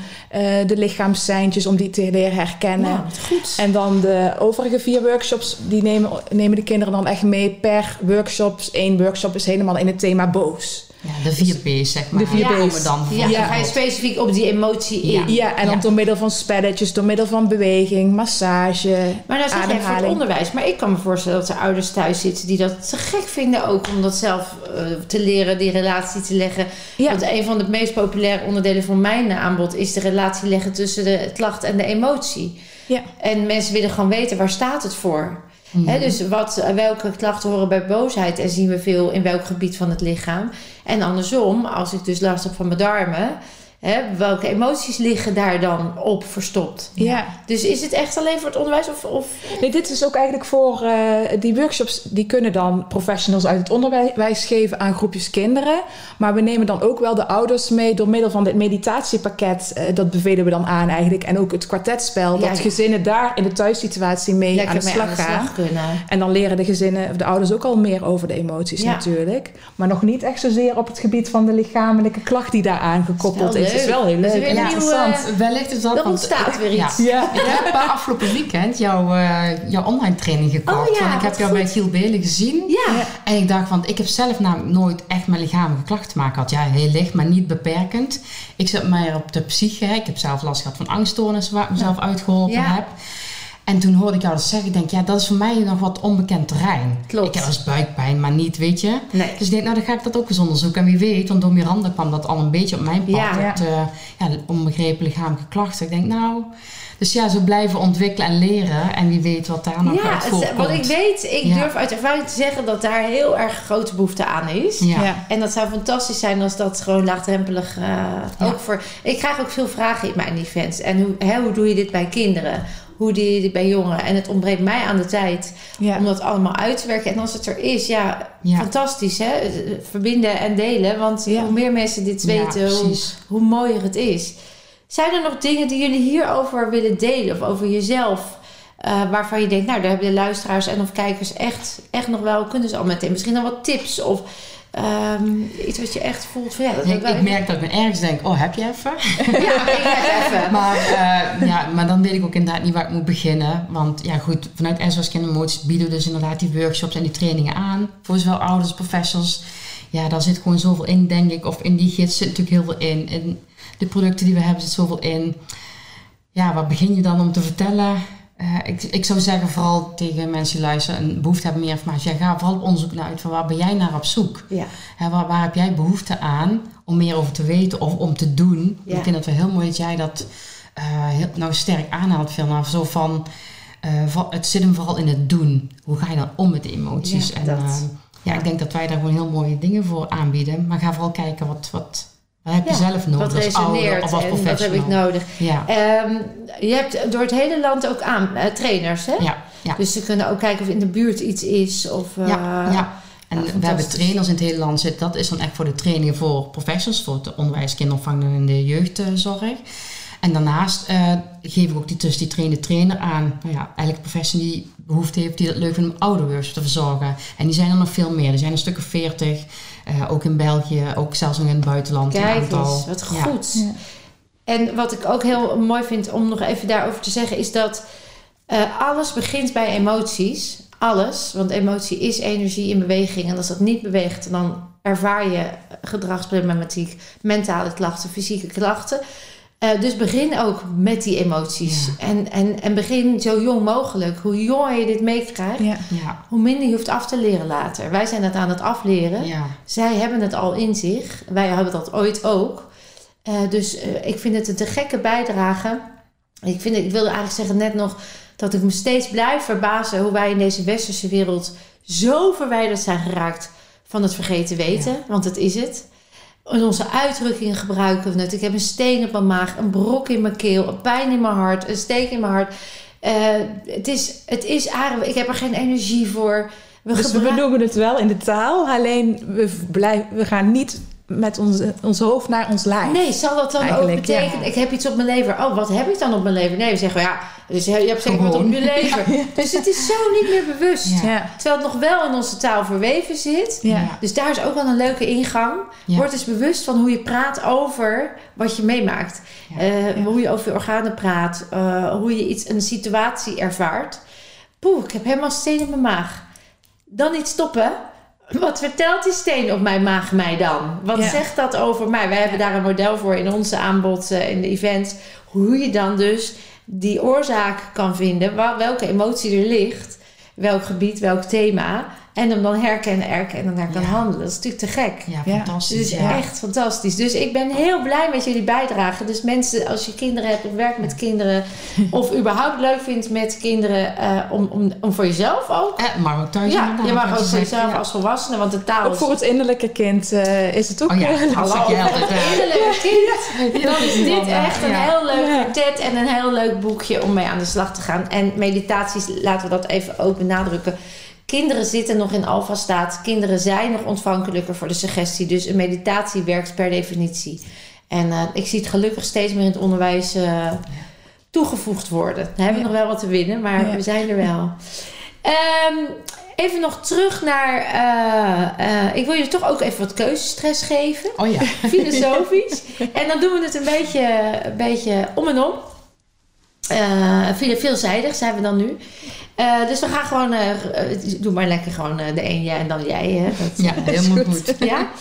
de lichaamsseintjes om die te leren herkennen. nou, wat goed. En dan de overige vier workshops, die nemen, nemen de kinderen dan echt mee per workshops. Eén workshop is helemaal in het thema boos. ja de vier B's, zeg maar. De vier komen B's. dan Ja, dan ga je specifiek op die emotie in. Ja. Ja, en dan Ja. door middel van spelletjes, door middel van beweging, massage, Maar nou zeg jij voor het onderwijs. Maar ik kan me voorstellen dat er ouders thuis zitten die dat te gek vinden ook om dat zelf eh, te leren, die relatie te leggen. Ja. Want een van de meest populaire onderdelen van mijn aanbod is de relatie leggen tussen de klacht en de emotie. Ja. En mensen willen gewoon weten waar staat het voor. Hè, dus wat, welke klachten horen bij boosheid en zien we veel in welk gebied van het lichaam. En andersom, als ik dus last heb van mijn darmen, Hè, welke emoties liggen daar dan op verstopt? Ja. Dus is het echt alleen voor het onderwijs? Of, of... Nee, dit is ook eigenlijk voor eh, die workshops, die kunnen dan professionals uit het onderwijs geven aan groepjes kinderen. Maar we nemen dan ook wel de ouders mee door middel van dit meditatiepakket. eh, dat bevelen we dan aan eigenlijk. En ook het kwartetspel, Ja, dat ja. gezinnen daar in de thuissituatie mee Lekker aan de mee slag gaan. En dan leren de gezinnen, of de ouders ook al meer over de emoties Ja. natuurlijk. Maar nog niet echt zozeer op het gebied van de lichamelijke klacht die daaraan gekoppeld wel is. Het is wel heel Dat is leuk nieuwe- interessant. Wellicht is dat... Er want- ontstaat weer Ja. iets. Ja. Ik heb eh, afgelopen weekend jouw, eh, jouw online training gekocht. Oh ja, want ik heb jou goed. bij Giel Belen gezien. Ja. Ja. En ik dacht, want ik heb zelf namelijk nooit echt met lichamelijke klachten te maken gehad. Ja, heel licht, maar niet beperkend. Ik zat meer op de psyche. Ik heb zelf last gehad van angststoornissen waar ik mezelf uitgeholpen Ja. heb. En toen hoorde ik jou dat zeggen. Ik denk, ja, dat is voor mij nog wat onbekend terrein. Klopt. Ik heb eens buikpijn, maar niet, weet je. Nee. Dus ik denk, nou dan ga ik dat ook eens onderzoeken. En wie weet, want door Miranda kwam dat al een beetje op mijn pad. Ja. Het, eh, ja, de onbegrepen lichamelijke klachten. Ik denk, nou... Dus ja, zo blijven ontwikkelen en leren. En wie weet wat daar nog Ja, uit het, voortkomt. wat ik weet, ik Ja. durf uit ervaring te zeggen dat daar heel erg grote behoefte aan is. Ja. Ja. En dat zou fantastisch zijn als dat gewoon laagdrempelig eh, ook voor. Ik krijg ook veel vragen in mijn events. En hoe, hè, hoe doe je dit bij kinderen? Hoe dit bij jongeren? En het ontbreekt mij aan de tijd Ja. om dat allemaal uit te werken. En als het er is, ja, Ja. fantastisch hè. Verbinden en delen. Want Ja. hoe meer mensen dit weten, hoe, mooier het is. Zijn er nog dingen die jullie hierover willen delen? Of over jezelf? eh, waarvan je denkt, nou, daar hebben de luisteraars en of kijkers echt, echt nog wel, kunnen ze al meteen. Misschien dan wat tips of ehm, iets wat je echt voelt van ja, dat Ik, merk dat ik me ergens denk, oh, heb je even? Ja, ik heb even. Maar, eh, ja, maar dan weet ik ook inderdaad niet waar ik moet beginnen. Want ja, goed, vanuit SOS Kindermoties bieden we dus inderdaad die workshops en die trainingen aan. Voor zowel ouders, professors. Ja, daar zit gewoon zoveel in, denk ik. Of in die gids zit natuurlijk heel veel in. In de producten die we hebben zit zoveel in. Ja, waar begin je dan om te vertellen? Eh, ik, ik zou zeggen, vooral tegen mensen die luisteren en behoefte hebben meer informatie. Ja, ga vooral op onderzoek naar uit van waar ben jij naar op zoek? Ja, Hè, waar, waar heb jij behoefte aan om meer over te weten of om te doen? Ja. Ik vind het wel heel mooi dat jij dat eh, heel, nou sterk aanhaalt, Vilna. Zo van, eh, het zit hem vooral in het doen. Hoe ga je dan om met de emoties? Ja, en dat. ja, ik denk dat wij daar gewoon heel mooie dingen voor aanbieden. Maar ga vooral kijken wat, wat, wat heb je Ja, zelf nodig wat als ouder resoneert en wat heb ik nodig. Ja, Ehm, je hebt door het hele land ook aan eh, trainers, hè? ja, ja. Dus ze kunnen ook kijken of in de buurt iets is. Of, eh, ja, ja. En we hebben trainers in het hele land zitten. Dat is dan echt voor de trainingen voor professionals, voor het onderwijs, kinderopvang en de jeugdzorg. En daarnaast eh, geef ik ook die, dus die trainde trainer aan. Nou ja, elke professional die behoefte heeft, die dat leuk vindt om ouderworks te verzorgen. En die zijn er nog veel meer. Er zijn een stuk of veertig. Eh, ook in België, ook zelfs nog in het buitenland. een Kijk aantal. eens, wat Ja. goed. Ja. En wat ik ook heel mooi vind om nog even daarover te zeggen, is dat eh, alles begint bij emoties. Alles, want emotie is energie in beweging. En als dat niet beweegt, dan ervaar je gedragsproblematiek, mentale klachten, fysieke klachten. Eh, dus begin ook met die emoties. Ja. En, en, en begin zo jong mogelijk. Hoe jonger je dit meekrijgt, Ja. Ja, hoe minder je hoeft af te leren later. Wij zijn het aan het afleren. ja. Zij hebben het al in zich. Wij hebben dat ooit ook. Eh, dus eh, ik vind het een te gekke bijdrage. Ik, vind, het- ik wilde eigenlijk zeggen net nog dat ik me steeds blijf verbazen hoe wij in deze westerse wereld zo verwijderd zijn geraakt van het vergeten weten. Want dat is het. In onze uitdrukkingen gebruiken we het. Ik heb een steen op mijn maag, een brok in mijn keel, een pijn in mijn hart, een steek in mijn hart. Eh, het, is, het is aardig. Ik heb er geen energie voor. We Dus we benoemen het wel in de taal, alleen we, blijf, we gaan niet met onze, ons hoofd naar ons lijf. Nee, zal dat dan ook betekenen, ja. ik heb iets op mijn lever. Oh, wat heb ik dan op mijn lever? Nee, we zeggen ja, dus je hebt zeker wat op je lever. Dus het is zo niet meer bewust. Terwijl het nog wel in onze taal verweven zit. Ja. Dus daar is ook wel een leuke ingang. Ja. Word eens bewust van hoe je praat over wat je meemaakt. Ja. Eh, Ja. Hoe je over je organen praat. eh, hoe je iets, een situatie ervaart. Poeh, ik heb helemaal steen op mijn maag. Dan niet stoppen. Wat vertelt die steen op mijn maag mij dan? Wat Ja. zegt dat over mij? Wij hebben daar een model voor in onze aanbod, eh, in de events. Hoe je dan dus die oorzaak kan vinden. Welke emotie er ligt. Welk gebied, welk thema. En hem dan herkennen, erkennen en naar kan Ja. handelen. Dat is natuurlijk te gek. Ja, fantastisch. Het is ja. echt fantastisch. Dus ik ben heel blij met jullie bijdrage. Dus mensen, als je kinderen hebt of werkt met kinderen... of überhaupt leuk vindt met kinderen... eh, om, om, om voor jezelf ook... Eh, maar ook thuis Ja, je mag ook voor jezelf ja. als volwassene, want de taal Ook voor het innerlijke kind eh, is het ook... Oh ja, eh, altijd. Een hè. innerlijke kind. Dan is dit echt een Ja. heel leuk Ja. kwartet en een heel leuk boekje om mee aan de slag te gaan. En meditaties, laten we dat even ook benadrukken. Kinderen zitten nog in alfa-staat. Kinderen zijn nog ontvankelijker voor de suggestie. Dus een meditatie werkt per definitie. En eh, ik zie het gelukkig steeds meer in het onderwijs eh, toegevoegd worden. Daar hebben we Ja. nog wel wat te winnen, maar Ja. we zijn er wel. Ehm, even nog terug naar... eh, ik wil je toch ook even wat keuzestress geven Oh ja. filosofisch. en dan doen we het een beetje, een beetje om en om. Veel, veelzijdig zijn we dan nu. Eh, dus we gaan gewoon, eh, eh, doe maar lekker gewoon de een jij en dan jij. Hè? Dat, Ja, helemaal goed. ja?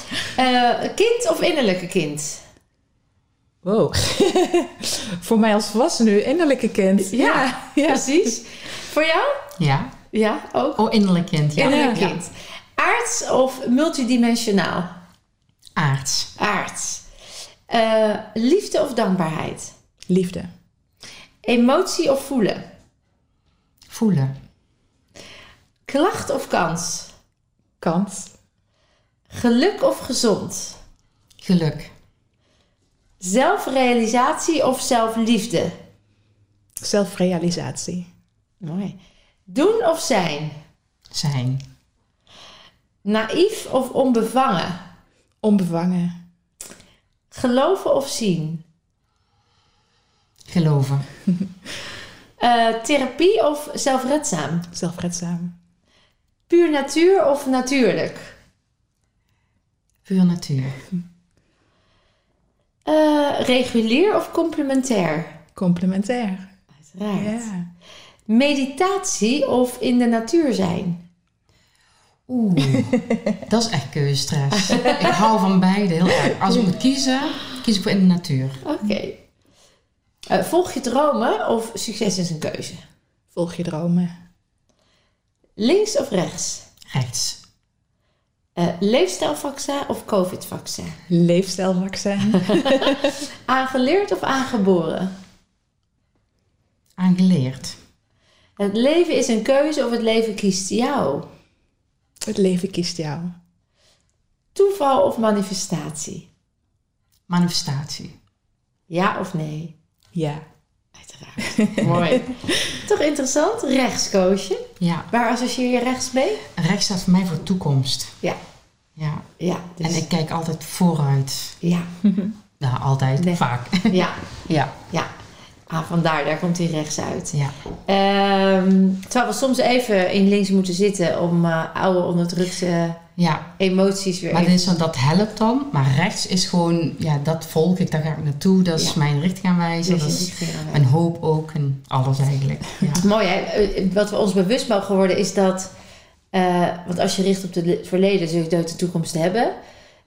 Kind of innerlijke kind? Wow. Voor mij als volwassene nu, innerlijke kind. Ja, ja. Precies. Voor jou? Ja. Ja, ook. Oh, innerlijk kind. Ja. Innerlijk Ja. kind. Aards of multidimensionaal? Aards. Aards. Liefde of dankbaarheid? Liefde. Emotie of voelen? Voelen. Klacht of kans? Kans. Geluk of gezond? Geluk. Zelfrealisatie of zelfliefde? Zelfrealisatie. Mooi. Doen of zijn? Zijn. Naïef of onbevangen? Onbevangen. Geloven of zien? Geloven. Eh, therapie of zelfredzaam? Zelfredzaam. Puur natuur of natuurlijk? Puur natuur. Eh, regulier of complementair? Complementair. Uiteraard. Ja. Meditatie of in de natuur zijn? Oeh, dat is echt keuzestress. ik hou van beide heel erg. Als ik moet kiezen, kies ik voor in de natuur. Oké. Eh, volg je dromen of succes is een keuze? Volg je dromen. Links of rechts? Rechts. Eh, leefstijlvaccin of covid-vaccin? Leefstijlvaccin. Aangeleerd of aangeboren? Aangeleerd. Het leven is een keuze of het leven kiest jou? het leven kiest jou. Toeval of manifestatie? Manifestatie. Ja of nee? Ja. Uiteraard. Mooi. Toch interessant? Rechtscoachje. Ja. Waar associeer je rechts mee? Rechts staat voor mij voor toekomst. Ja. Ja. Ja, dus, En ik kijk altijd vooruit. ja, Nou, altijd. Nee. Vaak. ja, Ja. ja. Ah, vandaar, daar komt hij rechts uit. Ja. Ehm, terwijl we soms even in links moeten zitten om eh, oude onderdrukte Ja. emoties weer Maar dan- dat helpt dan. Maar rechts is gewoon, ja, dat volg ik, daar ga ik naartoe. Dat is Ja. mijn richtingaanwijzer. Dus Dat is richting mijn hoop ook en alles eigenlijk. Ja. Mooi hè, Eh, wat we ons bewust mogen worden is dat, eh, want als je richt op het verleden, zul je de toekomst hebben.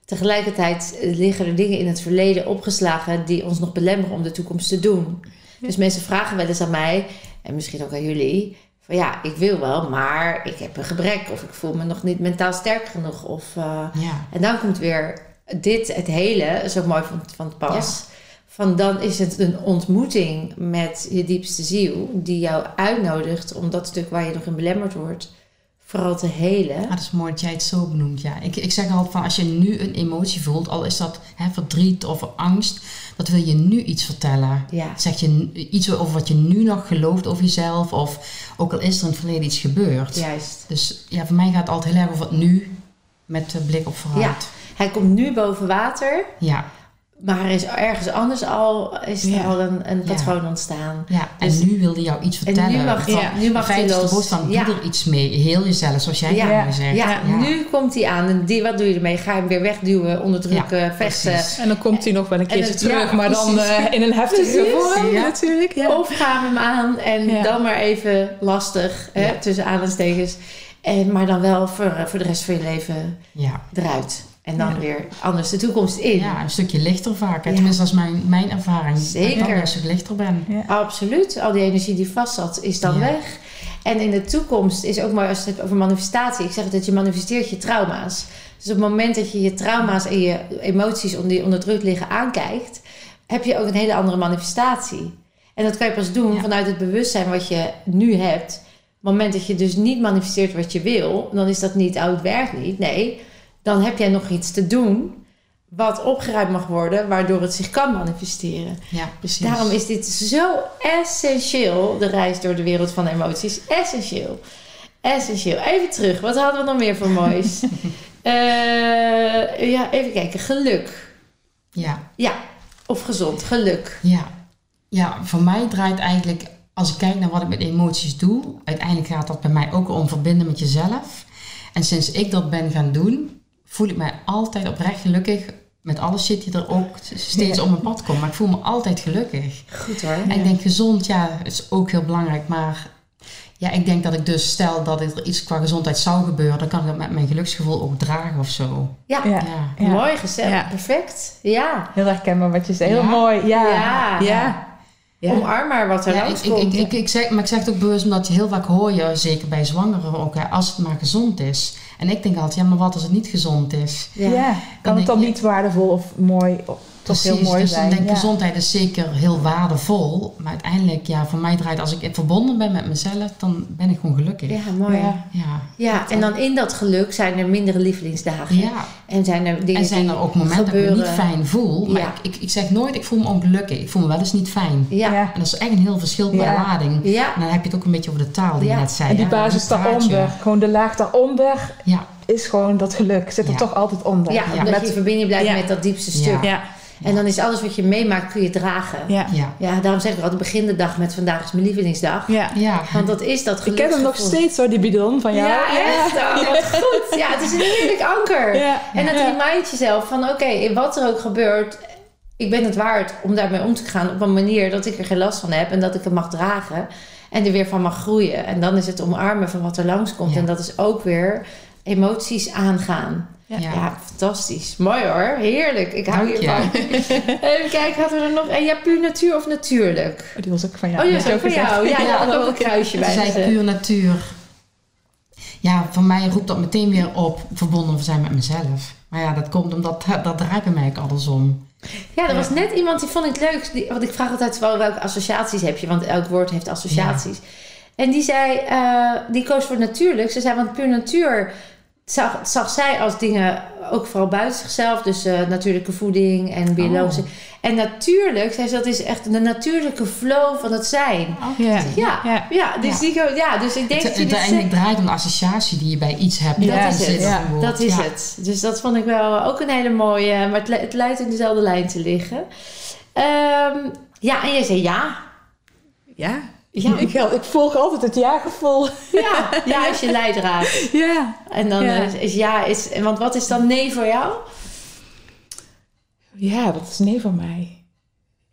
Tegelijkertijd liggen er dingen in het verleden opgeslagen die ons nog belemmeren om de toekomst te doen. Dus mensen vragen wel eens aan mij, en misschien ook aan jullie, van ja, ik wil wel, maar ik heb een gebrek of ik voel me nog niet mentaal sterk genoeg. Of, eh, ja. en dan komt weer dit, het hele, zo mooi van, van het pas. Van dan is het een ontmoeting met je diepste ziel, die jou uitnodigt om dat stuk waar je nog in belemmerd wordt, vooral te helen. Ah, dat is mooi dat jij het zo benoemt. Ja. Ik, ik zeg altijd van als je nu een emotie voelt, al is dat hè, verdriet of angst, dat wil je nu iets vertellen. Ja, Zeg je iets over wat je nu nog gelooft over jezelf, of ook al is er in het verleden iets gebeurd. juist. Dus ja, voor mij gaat het altijd heel erg over het nu met de blik op vooruit. Hij komt nu boven water, Ja, maar er is ergens anders al, is er Ja. al een, een Ja. patroon ontstaan. ja. en Dus- nu wilde jou iets En vertellen. nu mag Ja. nu mag hij los. ja. doe er iets mee. Heel jezelf, zoals jij Ja. mooi zegt. Ja, nu komt hij aan. En die, wat doe je ermee? Ga je hem weer wegduwen, onderdrukken, vechten? precies. En dan komt hij nog wel een En keertje terug, ja, maar dan eh, in een heftige vorm Ja. natuurlijk. Ja. Of ga hem aan en Ja. dan maar even lastig, hè, tussen aanhalingstekens. En, maar dan wel voor, eh, voor de rest van je leven Ja. eruit. En dan Ja. weer anders de toekomst in. ja, een stukje lichter vaak. Ja. Tenminste, dat is mijn, mijn ervaring. Zeker. Dat ik dan een stuk lichter ben. Absoluut. Al die energie die vast zat, is dan Ja. weg. En in de toekomst is ook mooi als je het hebt over manifestatie. Ik zeg dat je manifesteert je trauma's. Dus op het moment dat je je trauma's en je emoties die onder druk liggen aankijkt, heb je ook een hele andere manifestatie. En dat kan je pas doen Ja. vanuit het bewustzijn wat je nu hebt. Op het moment dat je dus niet manifesteert wat je wil, dan is dat niet, oh het werkt niet. Nee, dan heb jij nog iets te doen wat opgeruimd mag worden, waardoor het zich kan manifesteren. Ja, precies. Daarom is dit zo essentieel, de reis door de wereld van emoties. Essentieel. Essentieel. Even terug, wat hadden we nog meer voor moois? Eh, ja, even kijken. Geluk. Ja, Ja, of gezond. Geluk. ja. Ja, voor mij draait eigenlijk, als ik kijk naar wat ik met emoties doe, uiteindelijk gaat dat bij mij ook om verbinden met jezelf. En sinds ik dat ben gaan doen, voel ik mij altijd oprecht gelukkig met alle shit die er ook steeds Ja. op mijn pad komt. Maar ik voel me altijd gelukkig. Goed hoor. En ik denk gezond, ja, is ook heel belangrijk. Maar ja, ik denk dat ik dus stel dat er iets qua gezondheid zou gebeuren, dan kan ik dat met mijn geluksgevoel ook dragen of zo. Ja, Ja. Ja. Ja. mooi gezegd. Ja. Perfect. Ja. Heel herkenbaar wat je zei. Heel Ja. mooi. Ja. Ja. Ja. Ja. Omarm maar wat er Ja, ik, langs ik, komt. ik, ik, ik zeg, maar ik zeg het ook bewust omdat je heel vaak hoor je, zeker bij zwangeren ook, hè, als het maar gezond is. En ik denk altijd, ja, maar wat als het niet gezond is? Ja. ja. Kan het dan niet waardevol of mooi, toch heel mooi dus zijn? dan denk ik, Ja. gezondheid is zeker heel waardevol. Maar uiteindelijk, ja, voor mij draait, als ik verbonden ben met mezelf, dan ben ik gewoon gelukkig. Ja, mooi. Ja. Ja. ja, en dan in dat geluk zijn er mindere lievelingsdagen. ja. En zijn er dingen En zijn er ook momenten dat ik me niet fijn voel. Maar Ja. ik, ik, ik zeg nooit, ik voel me ongelukkig. Ik voel me wel eens niet fijn. Ja. En dat is echt een heel verschil qua Ja. lading. Ja. En dan heb je het ook een beetje over de taal die Ja. je net zei. En die basis daaronder, gewoon de laag daaronder, Ja, is gewoon dat geluk. Zit er Ja. toch altijd onder. Ja, omdat Met- je in verbinding blijft Ja. met dat diepste Ja. stuk. ja. En dan is alles wat je meemaakt, kun je dragen. Ja, Ja. ja, daarom zeg ik altijd, begin de dag met vandaag is mijn lievelingsdag. Ja. ja. Want dat is dat Ik heb hem nog geluksgevoel. steeds zo, die bidon van jou. Ja, echt? Oh, wat goed. Ja, het is een heerlijk anker. Ja. En het Ja. remindt jezelf van, oké, wat er ook gebeurt... ik ben het waard om daarmee om te gaan op een manier... dat ik er geen last van heb en dat ik het mag dragen... en er weer van mag groeien. En dan is het omarmen van wat er langskomt. Ja. En dat is ook weer emoties aangaan. Ja. Ja, fantastisch. Mooi hoor. Heerlijk. Ik hou Dank hiervan. Even kijken, hadden we er nog... En ja, puur natuur of natuurlijk? Oh, die was ook van jou. oh, ja, Net zo ook voor gezegd. jou. Ja, Ja, ja, had ook een kruisje bij Zij gezet. puur natuur. Ja, voor mij roept dat meteen weer op verbonden zijn met mezelf. Maar ja, dat komt omdat dat draait bij mij ook andersom. Ja, er Ja. was net iemand die vond ik leuk. Die, want ik vraag altijd wel welke associaties heb je, want elk woord heeft associaties. En die zei, eh, die koos voor natuurlijk. Ze zei, want puur natuur zag, zag zij als dingen ook vooral buiten zichzelf. Dus eh, natuurlijke voeding en biologische. Oh. En natuurlijk, zei ze, dat is echt de natuurlijke flow van het zijn. Ja. Ja, ja. Ja. dus, Ja. Die, ja, dus ik denk Het, dat je uiteindelijk zegt- draait om de associatie die je bij iets hebt. Ja, dat is het. Ja. Dat is Ja. het. Dus dat vond ik wel ook een hele mooie. Maar het, het lijkt in dezelfde lijn te liggen. Ehm, ja, en jij zei ja. Ja. Ja, Ik, ik volg altijd het ja-gevoel. ja, ja als je leidraad. Ja. En dan Ja. is, is ja, is, want wat is dan nee voor jou? Ja, dat is nee van mij.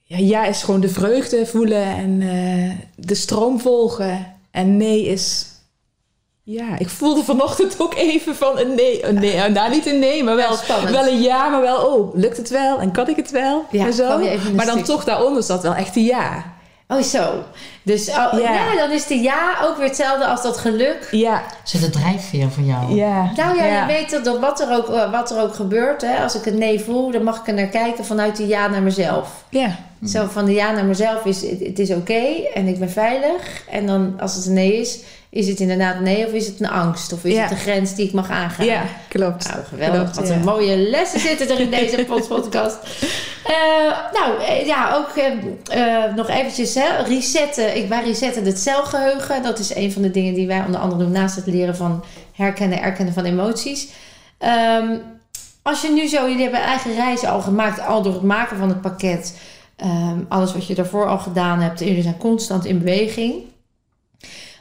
Ja, ja is gewoon de vreugde voelen en eh, de stroom volgen. En nee is... Ja, ik voelde vanochtend ook even van een nee. Een nee nou, niet een nee, maar wel, Wel wel een ja. Maar wel, oh, lukt het wel? En kan ik het wel? Ja, en zo. Maar dan stuk. toch daaronder zat wel echt een ja. Oh, zo. Dus oh, ja. Ja. dan is de ja ook weer hetzelfde als dat geluk. Ja, Zit de drijfveer voor jou? ja. Nou ja, je weet dat, dat wat, er ook, eh, wat er ook gebeurt, hè, als ik een nee voel, dan mag ik er naar kijken vanuit de ja naar mezelf. Ja, Zo van de ja naar mezelf is, het, is oké en ik ben veilig. En dan als het een nee is, is het inderdaad nee of is het een angst? Of is Ja. het een grens die ik mag aangaan? ja klopt. Nou, geweldig. Klopt, Wat ja. een mooie lessen zitten er in deze podcast. Eh, nou, eh, ja, ook eh, nog eventjes hè, resetten. Ik, wij resetten het celgeheugen. Dat is een van de dingen die wij onder andere doen naast het leren van herkennen, erkennen van emoties. Ehm, als je nu zo, jullie hebben eigen reizen al gemaakt, al door het maken van het pakket. Ehm, alles wat je daarvoor al gedaan hebt. Jullie zijn constant in beweging.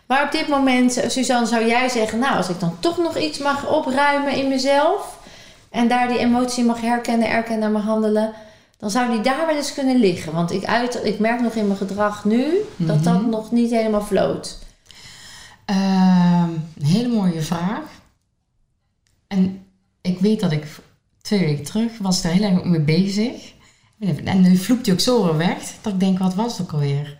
Maar op dit moment, Suzanne, zou jij zeggen: Nou, als ik dan toch nog iets mag opruimen in mezelf. en daar die emotie mag herkennen, erkennen en mag handelen. dan zou die daar wel eens kunnen liggen. Want ik, uit, ik merk nog in mijn gedrag nu dat dat Mhm. nog niet helemaal floot. Ehm, een hele mooie vraag. En ik weet dat ik twee weken terug was daar heel erg mee bezig. En nu vloept hij ook zo weer weg. Dat ik denk, wat was het ook alweer?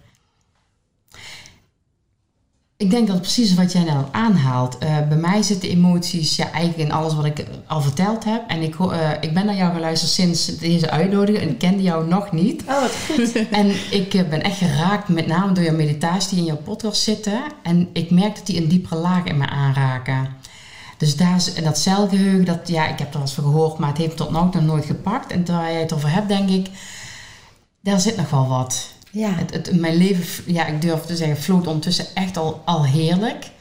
Ik denk dat het precies wat jij al aanhaalt. Uh, bij mij zitten emoties ja, eigenlijk in alles wat ik al verteld heb. En ik, uh, ik ben naar jou geluisterd sinds deze uitnodiging en ik kende jou nog niet. Oh, wat goed. en ik uh, ben echt geraakt, met name door jouw meditatie die in jouw podcast zitten. En ik merk dat die een diepere laag in me aanraken. Dus daar is, dat celgeheugen, dat, ja, ik heb er wel eens van gehoord, maar het heeft tot nu nog nooit gepakt. En terwijl jij het over hebt, denk ik, daar zit nog wel wat. Ja. Het, het, mijn leven, ja, ik durf te zeggen, vloot ondertussen echt al, al heerlijk.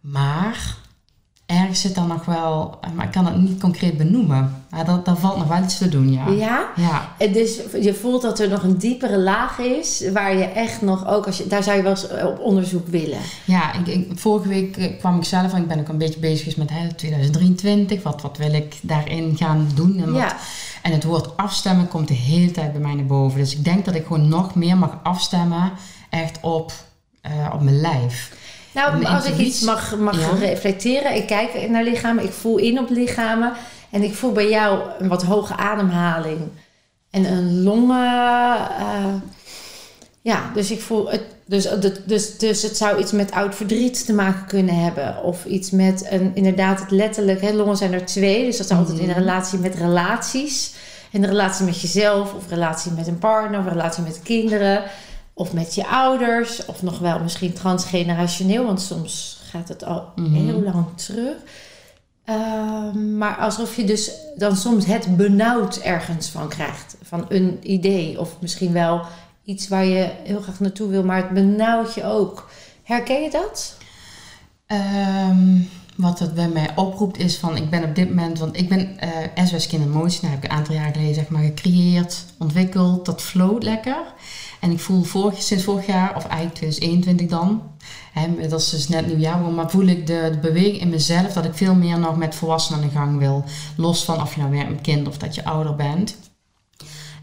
Maar ergens zit dan nog wel, maar ik kan het niet concreet benoemen. Maar dat, daar valt nog wel iets te doen, ja. Ja? Ja. En dus je voelt dat er nog een diepere laag is, waar je echt nog ook, als je, daar zou je wel eens op onderzoek willen. Ja, ik, ik, vorige week eh, kwam ik zelf en ik ben ook een beetje bezig met hè, 2023. Wat, wat wil ik daarin gaan doen? En, wat, Ja. en het woord afstemmen komt de hele tijd bij mij naar boven. Dus ik denk dat ik gewoon nog meer mag afstemmen, echt op, eh, op mijn lijf. Nou, als ik iets mag, mag Ja. reflecteren, ik kijk naar lichamen, ik voel in op lichamen en ik voel bij jou een wat hoge ademhaling en een longen. eh, ja, dus ik voel het. Dus, dus, dus, dus het zou iets met oud verdriet te maken kunnen hebben. Of iets met een, inderdaad, het letterlijk. Hè, longen zijn er twee, dus dat is altijd in een Mhm. relatie met relaties. En de relatie met jezelf, of relatie met een partner, of relatie met kinderen. Of met je ouders, of nog wel misschien transgenerationeel, want soms gaat het al Mhm. heel lang terug. Ehm, maar alsof je dus dan soms het benauwd ergens van krijgt. Van een idee, of misschien wel iets waar je heel graag naartoe wil, maar het benauwt je ook. Herken je dat? Ehm, wat het bij mij oproept is van, ik ben op dit moment, want ik ben eh SOS Kind Emotion, daar heb ik een aantal jaar geleden zeg maar gecreëerd, ontwikkeld, dat floot lekker. En ik voel vorig, sinds vorig jaar, of eigenlijk 2021 dan, hè, dat is dus net nieuwjaar, maar voel ik de, de beweging in mezelf dat ik veel meer nog met volwassenen aan de gang wil. Los van of je nou werkt met kind of dat je ouder bent.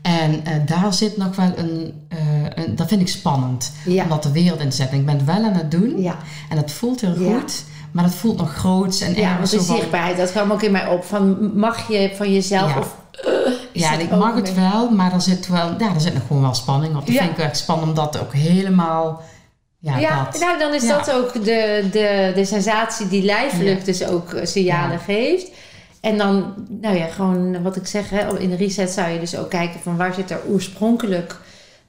En eh, daar zit nog wel een, eh, een, dat vind ik spannend, Ja. om dat de wereld in te zetten. Ik ben het wel aan het doen. Ja, En dat voelt heel Ja. goed, maar dat voelt nog groots en ja ergens de zo van- zichtbaarheid, dat kwam ook in mij op. Van, mag je van jezelf Ja. of... Ja, dat en ik mag het wel, maar er zit wel, ja, er zit nog gewoon wel spanning op. Dat Ja. vind ik wel echt spannend, omdat ook helemaal, ja, Ja, dat. nou dan is dat ook de, de, de sensatie die lijfelijk dus ook eh, signalen geeft. En dan, nou ja, gewoon wat ik zeg, hè, in de reset zou je dus ook kijken van waar zit er oorspronkelijk,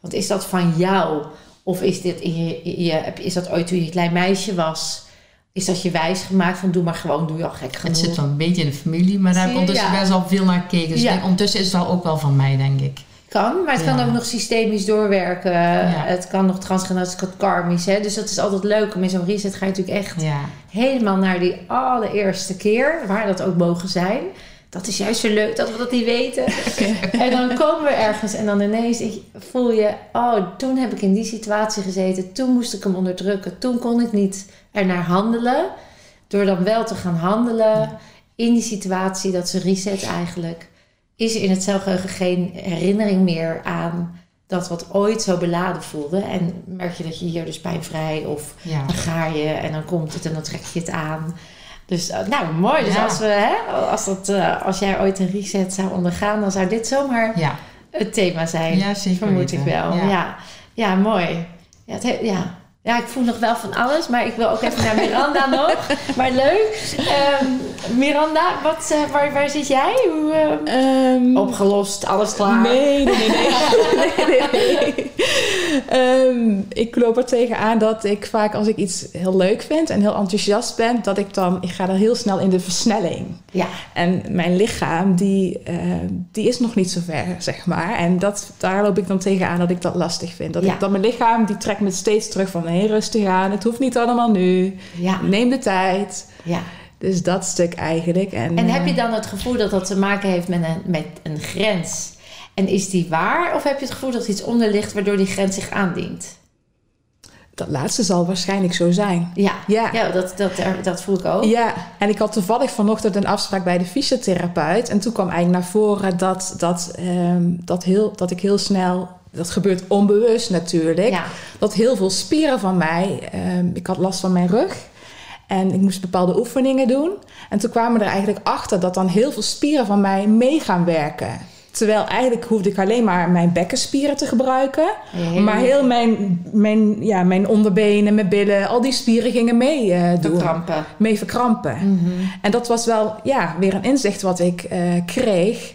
want is dat van jou? Of is, dit in je, je, is dat ooit toen je een klein meisje was? Is dat je wijs gemaakt van doe maar gewoon, doe je al gek genoeg? Het zit wel een beetje in de familie, maar daar heb ik ondertussen Ja. best wel veel naar gekeken. Dus Ja. ik denk, ondertussen is het wel ook wel van mij, denk ik. Kan, maar het kan ook nog systemisch doorwerken. Het kan nog transgeneraties, het kan karmisch. Hè? Dus dat is altijd leuk. Om in zo'n reset ga je natuurlijk echt helemaal naar die allereerste keer, waar dat ook mogen zijn. Dat is juist zo leuk dat we dat niet weten. en dan komen we ergens en dan ineens voel je, oh, toen heb ik in die situatie gezeten. Toen moest ik hem onderdrukken. Toen kon ik niet ernaar handelen. Door dan wel te gaan handelen in die situatie, dat ze reset eigenlijk, is er in het celgeheugen geen herinnering meer aan dat wat ooit zo beladen voelde. En merk je dat je hier dus pijnvrij of ja. dan ga je en dan komt het en dan trek je het aan. Dus eh, nou, mooi. Dus Ja. als, we, hè, als, dat, eh, als jij ooit een reset zou ondergaan, dan zou dit zomaar ja. het thema zijn. Ja, zeker Vermoed ik wel. Ja, Ja. ja. mooi. Ja, het he- ja. Ja, ik voel nog wel van alles, maar ik wil ook even naar Miranda nog. Maar leuk. Ehm, Miranda, wat, eh, waar, waar zit jij? Hoe, eh, Ehm, opgelost, alles klaar? Nee, nee, nee. nee. nee, nee. Ehm, ik loop er tegenaan dat ik vaak als ik iets heel leuk vind en heel enthousiast ben, dat ik dan, ik ga dan heel snel in de versnelling. Ja, En mijn lichaam, die, eh, die is nog niet zo ver, zeg maar. En dat, daar loop ik dan tegenaan dat ik dat lastig vind. Dat, Ja. ik, dat mijn lichaam, die trekt me steeds terug van, rustig aan. Het hoeft niet allemaal nu. ja, Neem de tijd. ja. Dus dat stuk eigenlijk. En, En heb je eh, dan het gevoel dat dat te maken heeft met een, met een grens? En is die waar? Of heb je het gevoel dat er iets onder ligt waardoor die grens zich aandient? Dat laatste zal waarschijnlijk zo zijn. Ja, Ja. ja dat, dat, dat voel ik ook. Ja, en ik had toevallig vanochtend een afspraak bij de fysiotherapeut. En toen kwam eigenlijk naar voren dat, dat, ehm, dat, heel, dat ik heel snel... Dat gebeurt onbewust natuurlijk. Ja. Dat heel veel spieren van mij... ehm, ik had last van mijn rug. En ik moest bepaalde oefeningen doen. En toen kwamen we er eigenlijk achter dat dan heel veel spieren van mij mee gaan werken. Terwijl eigenlijk hoefde ik alleen maar mijn bekkenspieren te gebruiken. Maar heel mijn, mijn, ja, mijn onderbenen, mijn billen, al die spieren gingen mee eh, doen. verkrampen. Mee verkrampen. Mhm. En dat was wel ja, weer een inzicht wat ik eh, kreeg.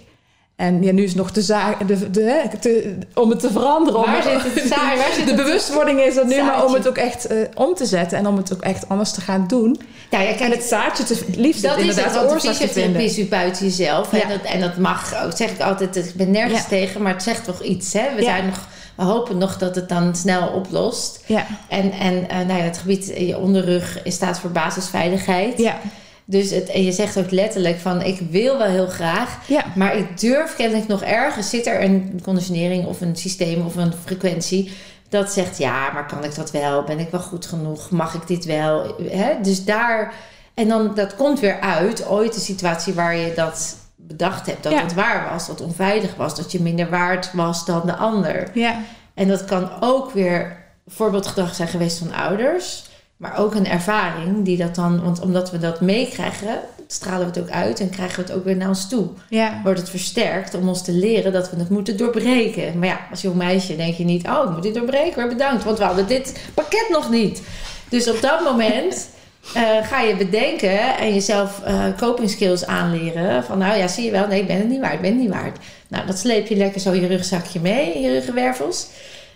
En ja, nu is het nog de zaak de, de, om het te veranderen. om- Waar zit het? Waar zit de het- bewustwording is er nu, maar om het ook echt eh, om te zetten en om het ook echt anders te gaan doen. Ja, En het zaadje te liefst dat is het, inderdaad de oorzaak te vinden. is buiten jezelf. Ja. En, dat, en dat mag ook, zeg ik altijd, ik ben nergens Ja. tegen, maar het zegt toch iets. Hè? We, zijn nog, we hopen nog dat het dan snel oplost. Ja, En, en eh, nou ja, het gebied in je onderrug staat voor basisveiligheid. ja, Dus het, en je zegt ook letterlijk van, ik wil wel heel graag, ja. maar ik durf kennelijk nog ergens, zit er een conditionering of een systeem of een frequentie dat zegt, ja, maar kan ik dat wel? Ben ik wel goed genoeg? Mag ik dit wel? Dus daar, en dan dat komt weer uit, ooit de situatie waar je dat bedacht hebt, dat Ja. het waar was, dat het onveilig was, dat je minder waard was dan de ander. ja. En dat kan ook weer voorbeeldgedrag zijn geweest van ouders. Maar ook een ervaring die dat dan... Want omdat we dat meekrijgen, stralen we het ook uit... en krijgen we het ook weer naar ons toe. ja. Wordt het versterkt om ons te leren dat we het moeten doorbreken. Maar ja, als jong meisje denk je niet... oh, ik moet dit doorbreken, maar bedankt. Want we hadden dit pakket nog niet. Dus op dat moment... eh, ga je bedenken en jezelf eh coping skills aanleren. Van nou ja, zie je wel, nee, ik ben het niet waard, ik ben het niet waard. Nou, dat sleep je lekker zo je rugzakje mee, je ruggenwervels.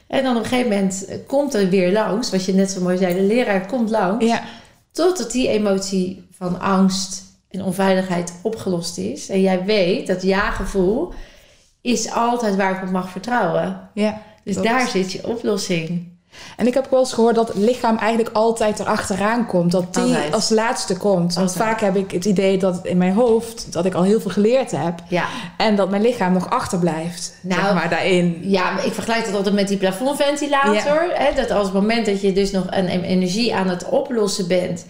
En dan op een gegeven moment komt er weer langs, wat je net zo mooi zei, de leraar komt langs. ja. Totdat die emotie van angst en onveiligheid opgelost is. En jij weet dat ja-gevoel is altijd waar ik op mag vertrouwen. ja. Dus Klopt. daar zit je oplossing. En ik heb ook wel eens gehoord dat het lichaam eigenlijk altijd erachteraan komt. Dat die Altijd. als laatste komt. Want Altijd. vaak heb ik het idee dat in mijn hoofd dat ik al heel veel geleerd heb. Ja, En dat mijn lichaam nog achterblijft. Nou, zeg maar daarin. Ja, maar ik vergelijk dat altijd met die plafondventilator. Hè? Dat als het moment dat je dus nog een een energie aan het oplossen bent...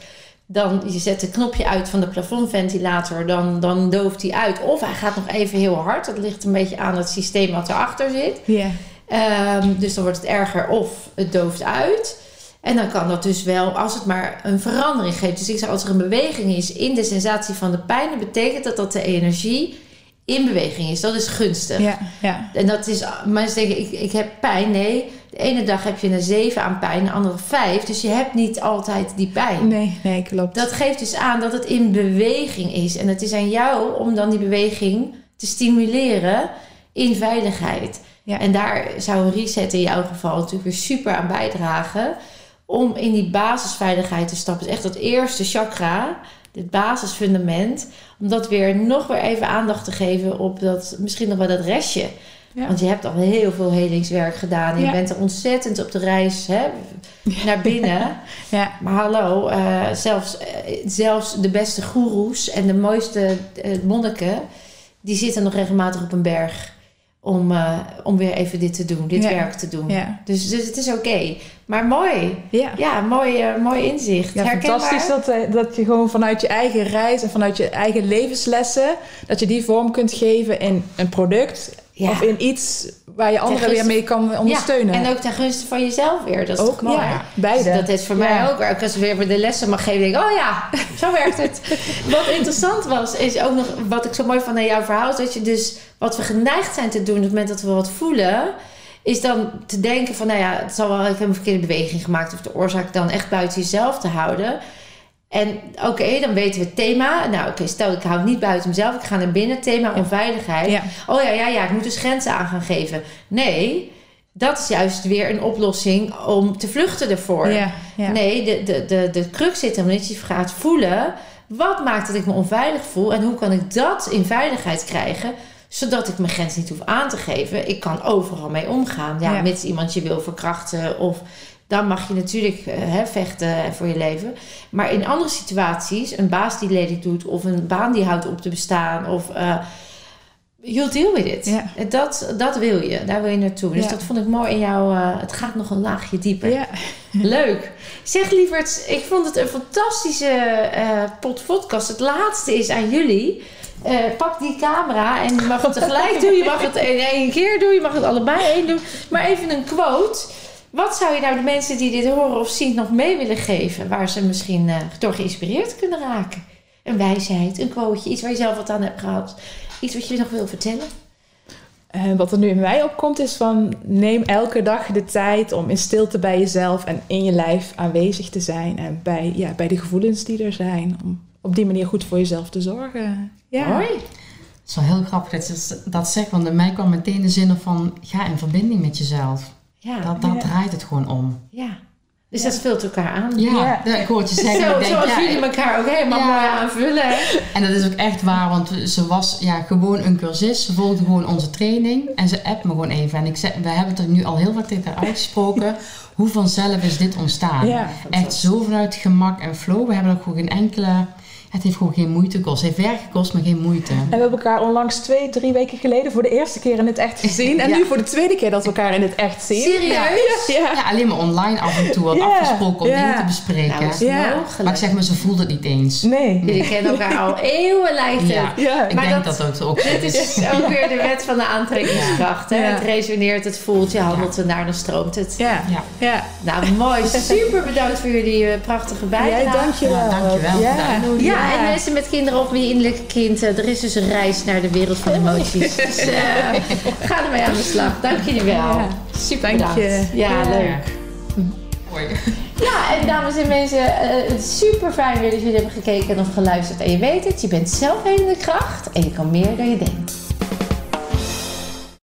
dan je zet het knopje uit van de plafondventilator, dan, dan dooft hij uit. Of hij gaat nog even heel hard. Dat ligt een beetje aan het systeem wat erachter zit. Ja. Ehm, dus dan wordt het erger of het dooft uit. En dan kan dat dus wel, als het maar een verandering geeft. Dus ik zeg, als er een beweging is in de sensatie van de pijn... dan betekent dat dat de energie in beweging is. Dat is gunstig. Ja, ja. En dat is, mensen denken, ik, ik heb pijn. Nee, de ene dag heb je een 7 aan pijn, de andere 5. Dus je hebt niet altijd die pijn. Nee, nee, klopt. Dat geeft dus aan dat het in beweging is. En het is aan jou om dan die beweging te stimuleren in veiligheid. Ja. En daar zou een reset in jouw geval natuurlijk weer super aan bijdragen. Om in die basisveiligheid te stappen. Dus echt dat eerste chakra, dit basisfundament. Om dat weer nog weer even aandacht te geven op dat, misschien nog wel dat restje. Ja. Want je hebt al heel veel helingswerk gedaan. Je Ja. bent er ontzettend op de reis hè, naar binnen. Ja, Maar hallo, eh, zelfs, eh, zelfs de beste goeroes en de mooiste eh, monniken... die zitten nog regelmatig op een berg om, eh, om weer even dit te doen, dit Ja. werk te doen. ja. Dus, dus het is oké. Maar mooi. ja. Ja, mooi, eh, mooi inzicht. Ja, Herkenbaar? fantastisch dat, eh, dat je gewoon vanuit je eigen reis en vanuit je eigen levenslessen, dat je die vorm kunt geven in een product of in iets waar je anderen weer mee kan ondersteunen. Ja, en ook ten gunste van jezelf weer. Dat is Ook, mooi? ja, beide. Dat is voor mij ook. Als ik weer de lessen mag geven, denk ik, oh ja, zo werkt het. wat interessant was, is ook nog wat ik zo mooi aan jouw verhaal, is dat je dus wat we geneigd zijn te doen op het moment dat we wat voelen, is dan te denken van, nou ja, het zal wel, ik heb een verkeerde beweging gemaakt of de oorzaak dan echt buiten jezelf te houden. En oké, dan weten we het thema. Nou, oké, stel ik hou het niet buiten mezelf, ik ga naar binnen, thema onveiligheid. Ja. Oh ja, ja, ja, ik moet dus grenzen aan gaan geven. Nee, dat is juist weer een oplossing om te vluchten ervoor. Ja, ja. Nee, de, de, de, de crux zit hem dat je gaat voelen... wat maakt dat ik me onveilig voel... en hoe kan ik dat in veiligheid krijgen... zodat ik mijn grens niet hoef aan te geven. Ik kan overal mee omgaan. Ja, Ja. mits iemand je wil verkrachten of... Dan mag je natuurlijk eh, hè, vechten voor je leven. Maar in andere situaties, een baas die lelijk doet, of een baan die houdt op te bestaan, of uh, you'll deal with it. Ja. Dat, dat wil je, daar wil je naartoe. Dus Ja. dat vond ik mooi in jou. uh, het gaat nog een laagje dieper. Ja. Leuk. Zeg lieverd, ik vond het een fantastische uh, podcast. Het laatste is aan jullie. Uh, pak die camera en je mag het tegelijk doen. Je mag het in één keer doen. Je mag het allebei één doen. Maar even een quote. Wat zou je nou de mensen die dit horen of zien nog mee willen geven? Waar ze misschien uh, door geïnspireerd kunnen raken? Een wijsheid, een quoteje, iets waar je zelf wat aan hebt gehad. Iets wat je nog wil vertellen? En wat er nu in mij opkomt is van neem elke dag de tijd om in stilte bij jezelf en in je lijf aanwezig te zijn. En bij, ja, bij de gevoelens die er zijn. Om op die manier goed voor jezelf te zorgen. Ja. Mooi. Het is wel heel grappig dat je dat zegt, want in mij kwam meteen de zin van ga in verbinding met jezelf. Ja. Dat, dat Ja. draait het gewoon om. ja. Dus dat vult elkaar aan. Ja, Ja. ja, ik hoor het je zeggen. Zo, ik denk, zoals ja, jullie elkaar ook helemaal Ja. mooi aanvullen. En dat is ook echt waar, want ze was ja, gewoon een cursist. Ze volgde gewoon onze training en ze appt me gewoon even. En ik zeg, we hebben het er nu al heel vaak tegen uitgesproken. Hoe vanzelf is dit ontstaan? Ja, echt zo vanuit gemak en flow. We hebben ook gewoon geen enkele... Het heeft gewoon geen moeite gekost. Het heeft werk gekost, maar geen moeite. En we hebben elkaar onlangs twee, drie weken geleden voor de eerste keer in het echt gezien. En Ja. nu voor de tweede keer dat we elkaar in het echt zien. Serieus? Ja. Ja, alleen maar online af en toe wat Ja, afgesproken om ja. dingen te bespreken. Nou, is Ja. maar ik zeg maar, ze voelde het niet eens. Nee. Jullie kennen elkaar al eeuwen lijkt. Ja, Ja. ik Maar denk dat- dat, ook zo Dit is. is ook weer de wet van de aantrekkingskracht. Hè? Het resoneert, het voelt, je handelt en daarna stroomt het. Ja. Ja. Ja. Nou, mooi. Super bedankt voor jullie eh, prachtige bijdrage. Jij, dankjewel. Ja, dankjewel de Ja. Ja, en mensen met kinderen of wie innerlijke kind, eh, er is dus een reis naar de wereld van emoties. Dus eh, ga ermee aan de slag. Dank jullie wel. Ja. Super Dank je. bedankt. Ja, Ja. leuk. Ja, en dames en mensen, eh, het is super fijn weer dat jullie hebben gekeken of geluisterd. En je weet het, je bent zelf helende kracht en je kan meer dan je denkt.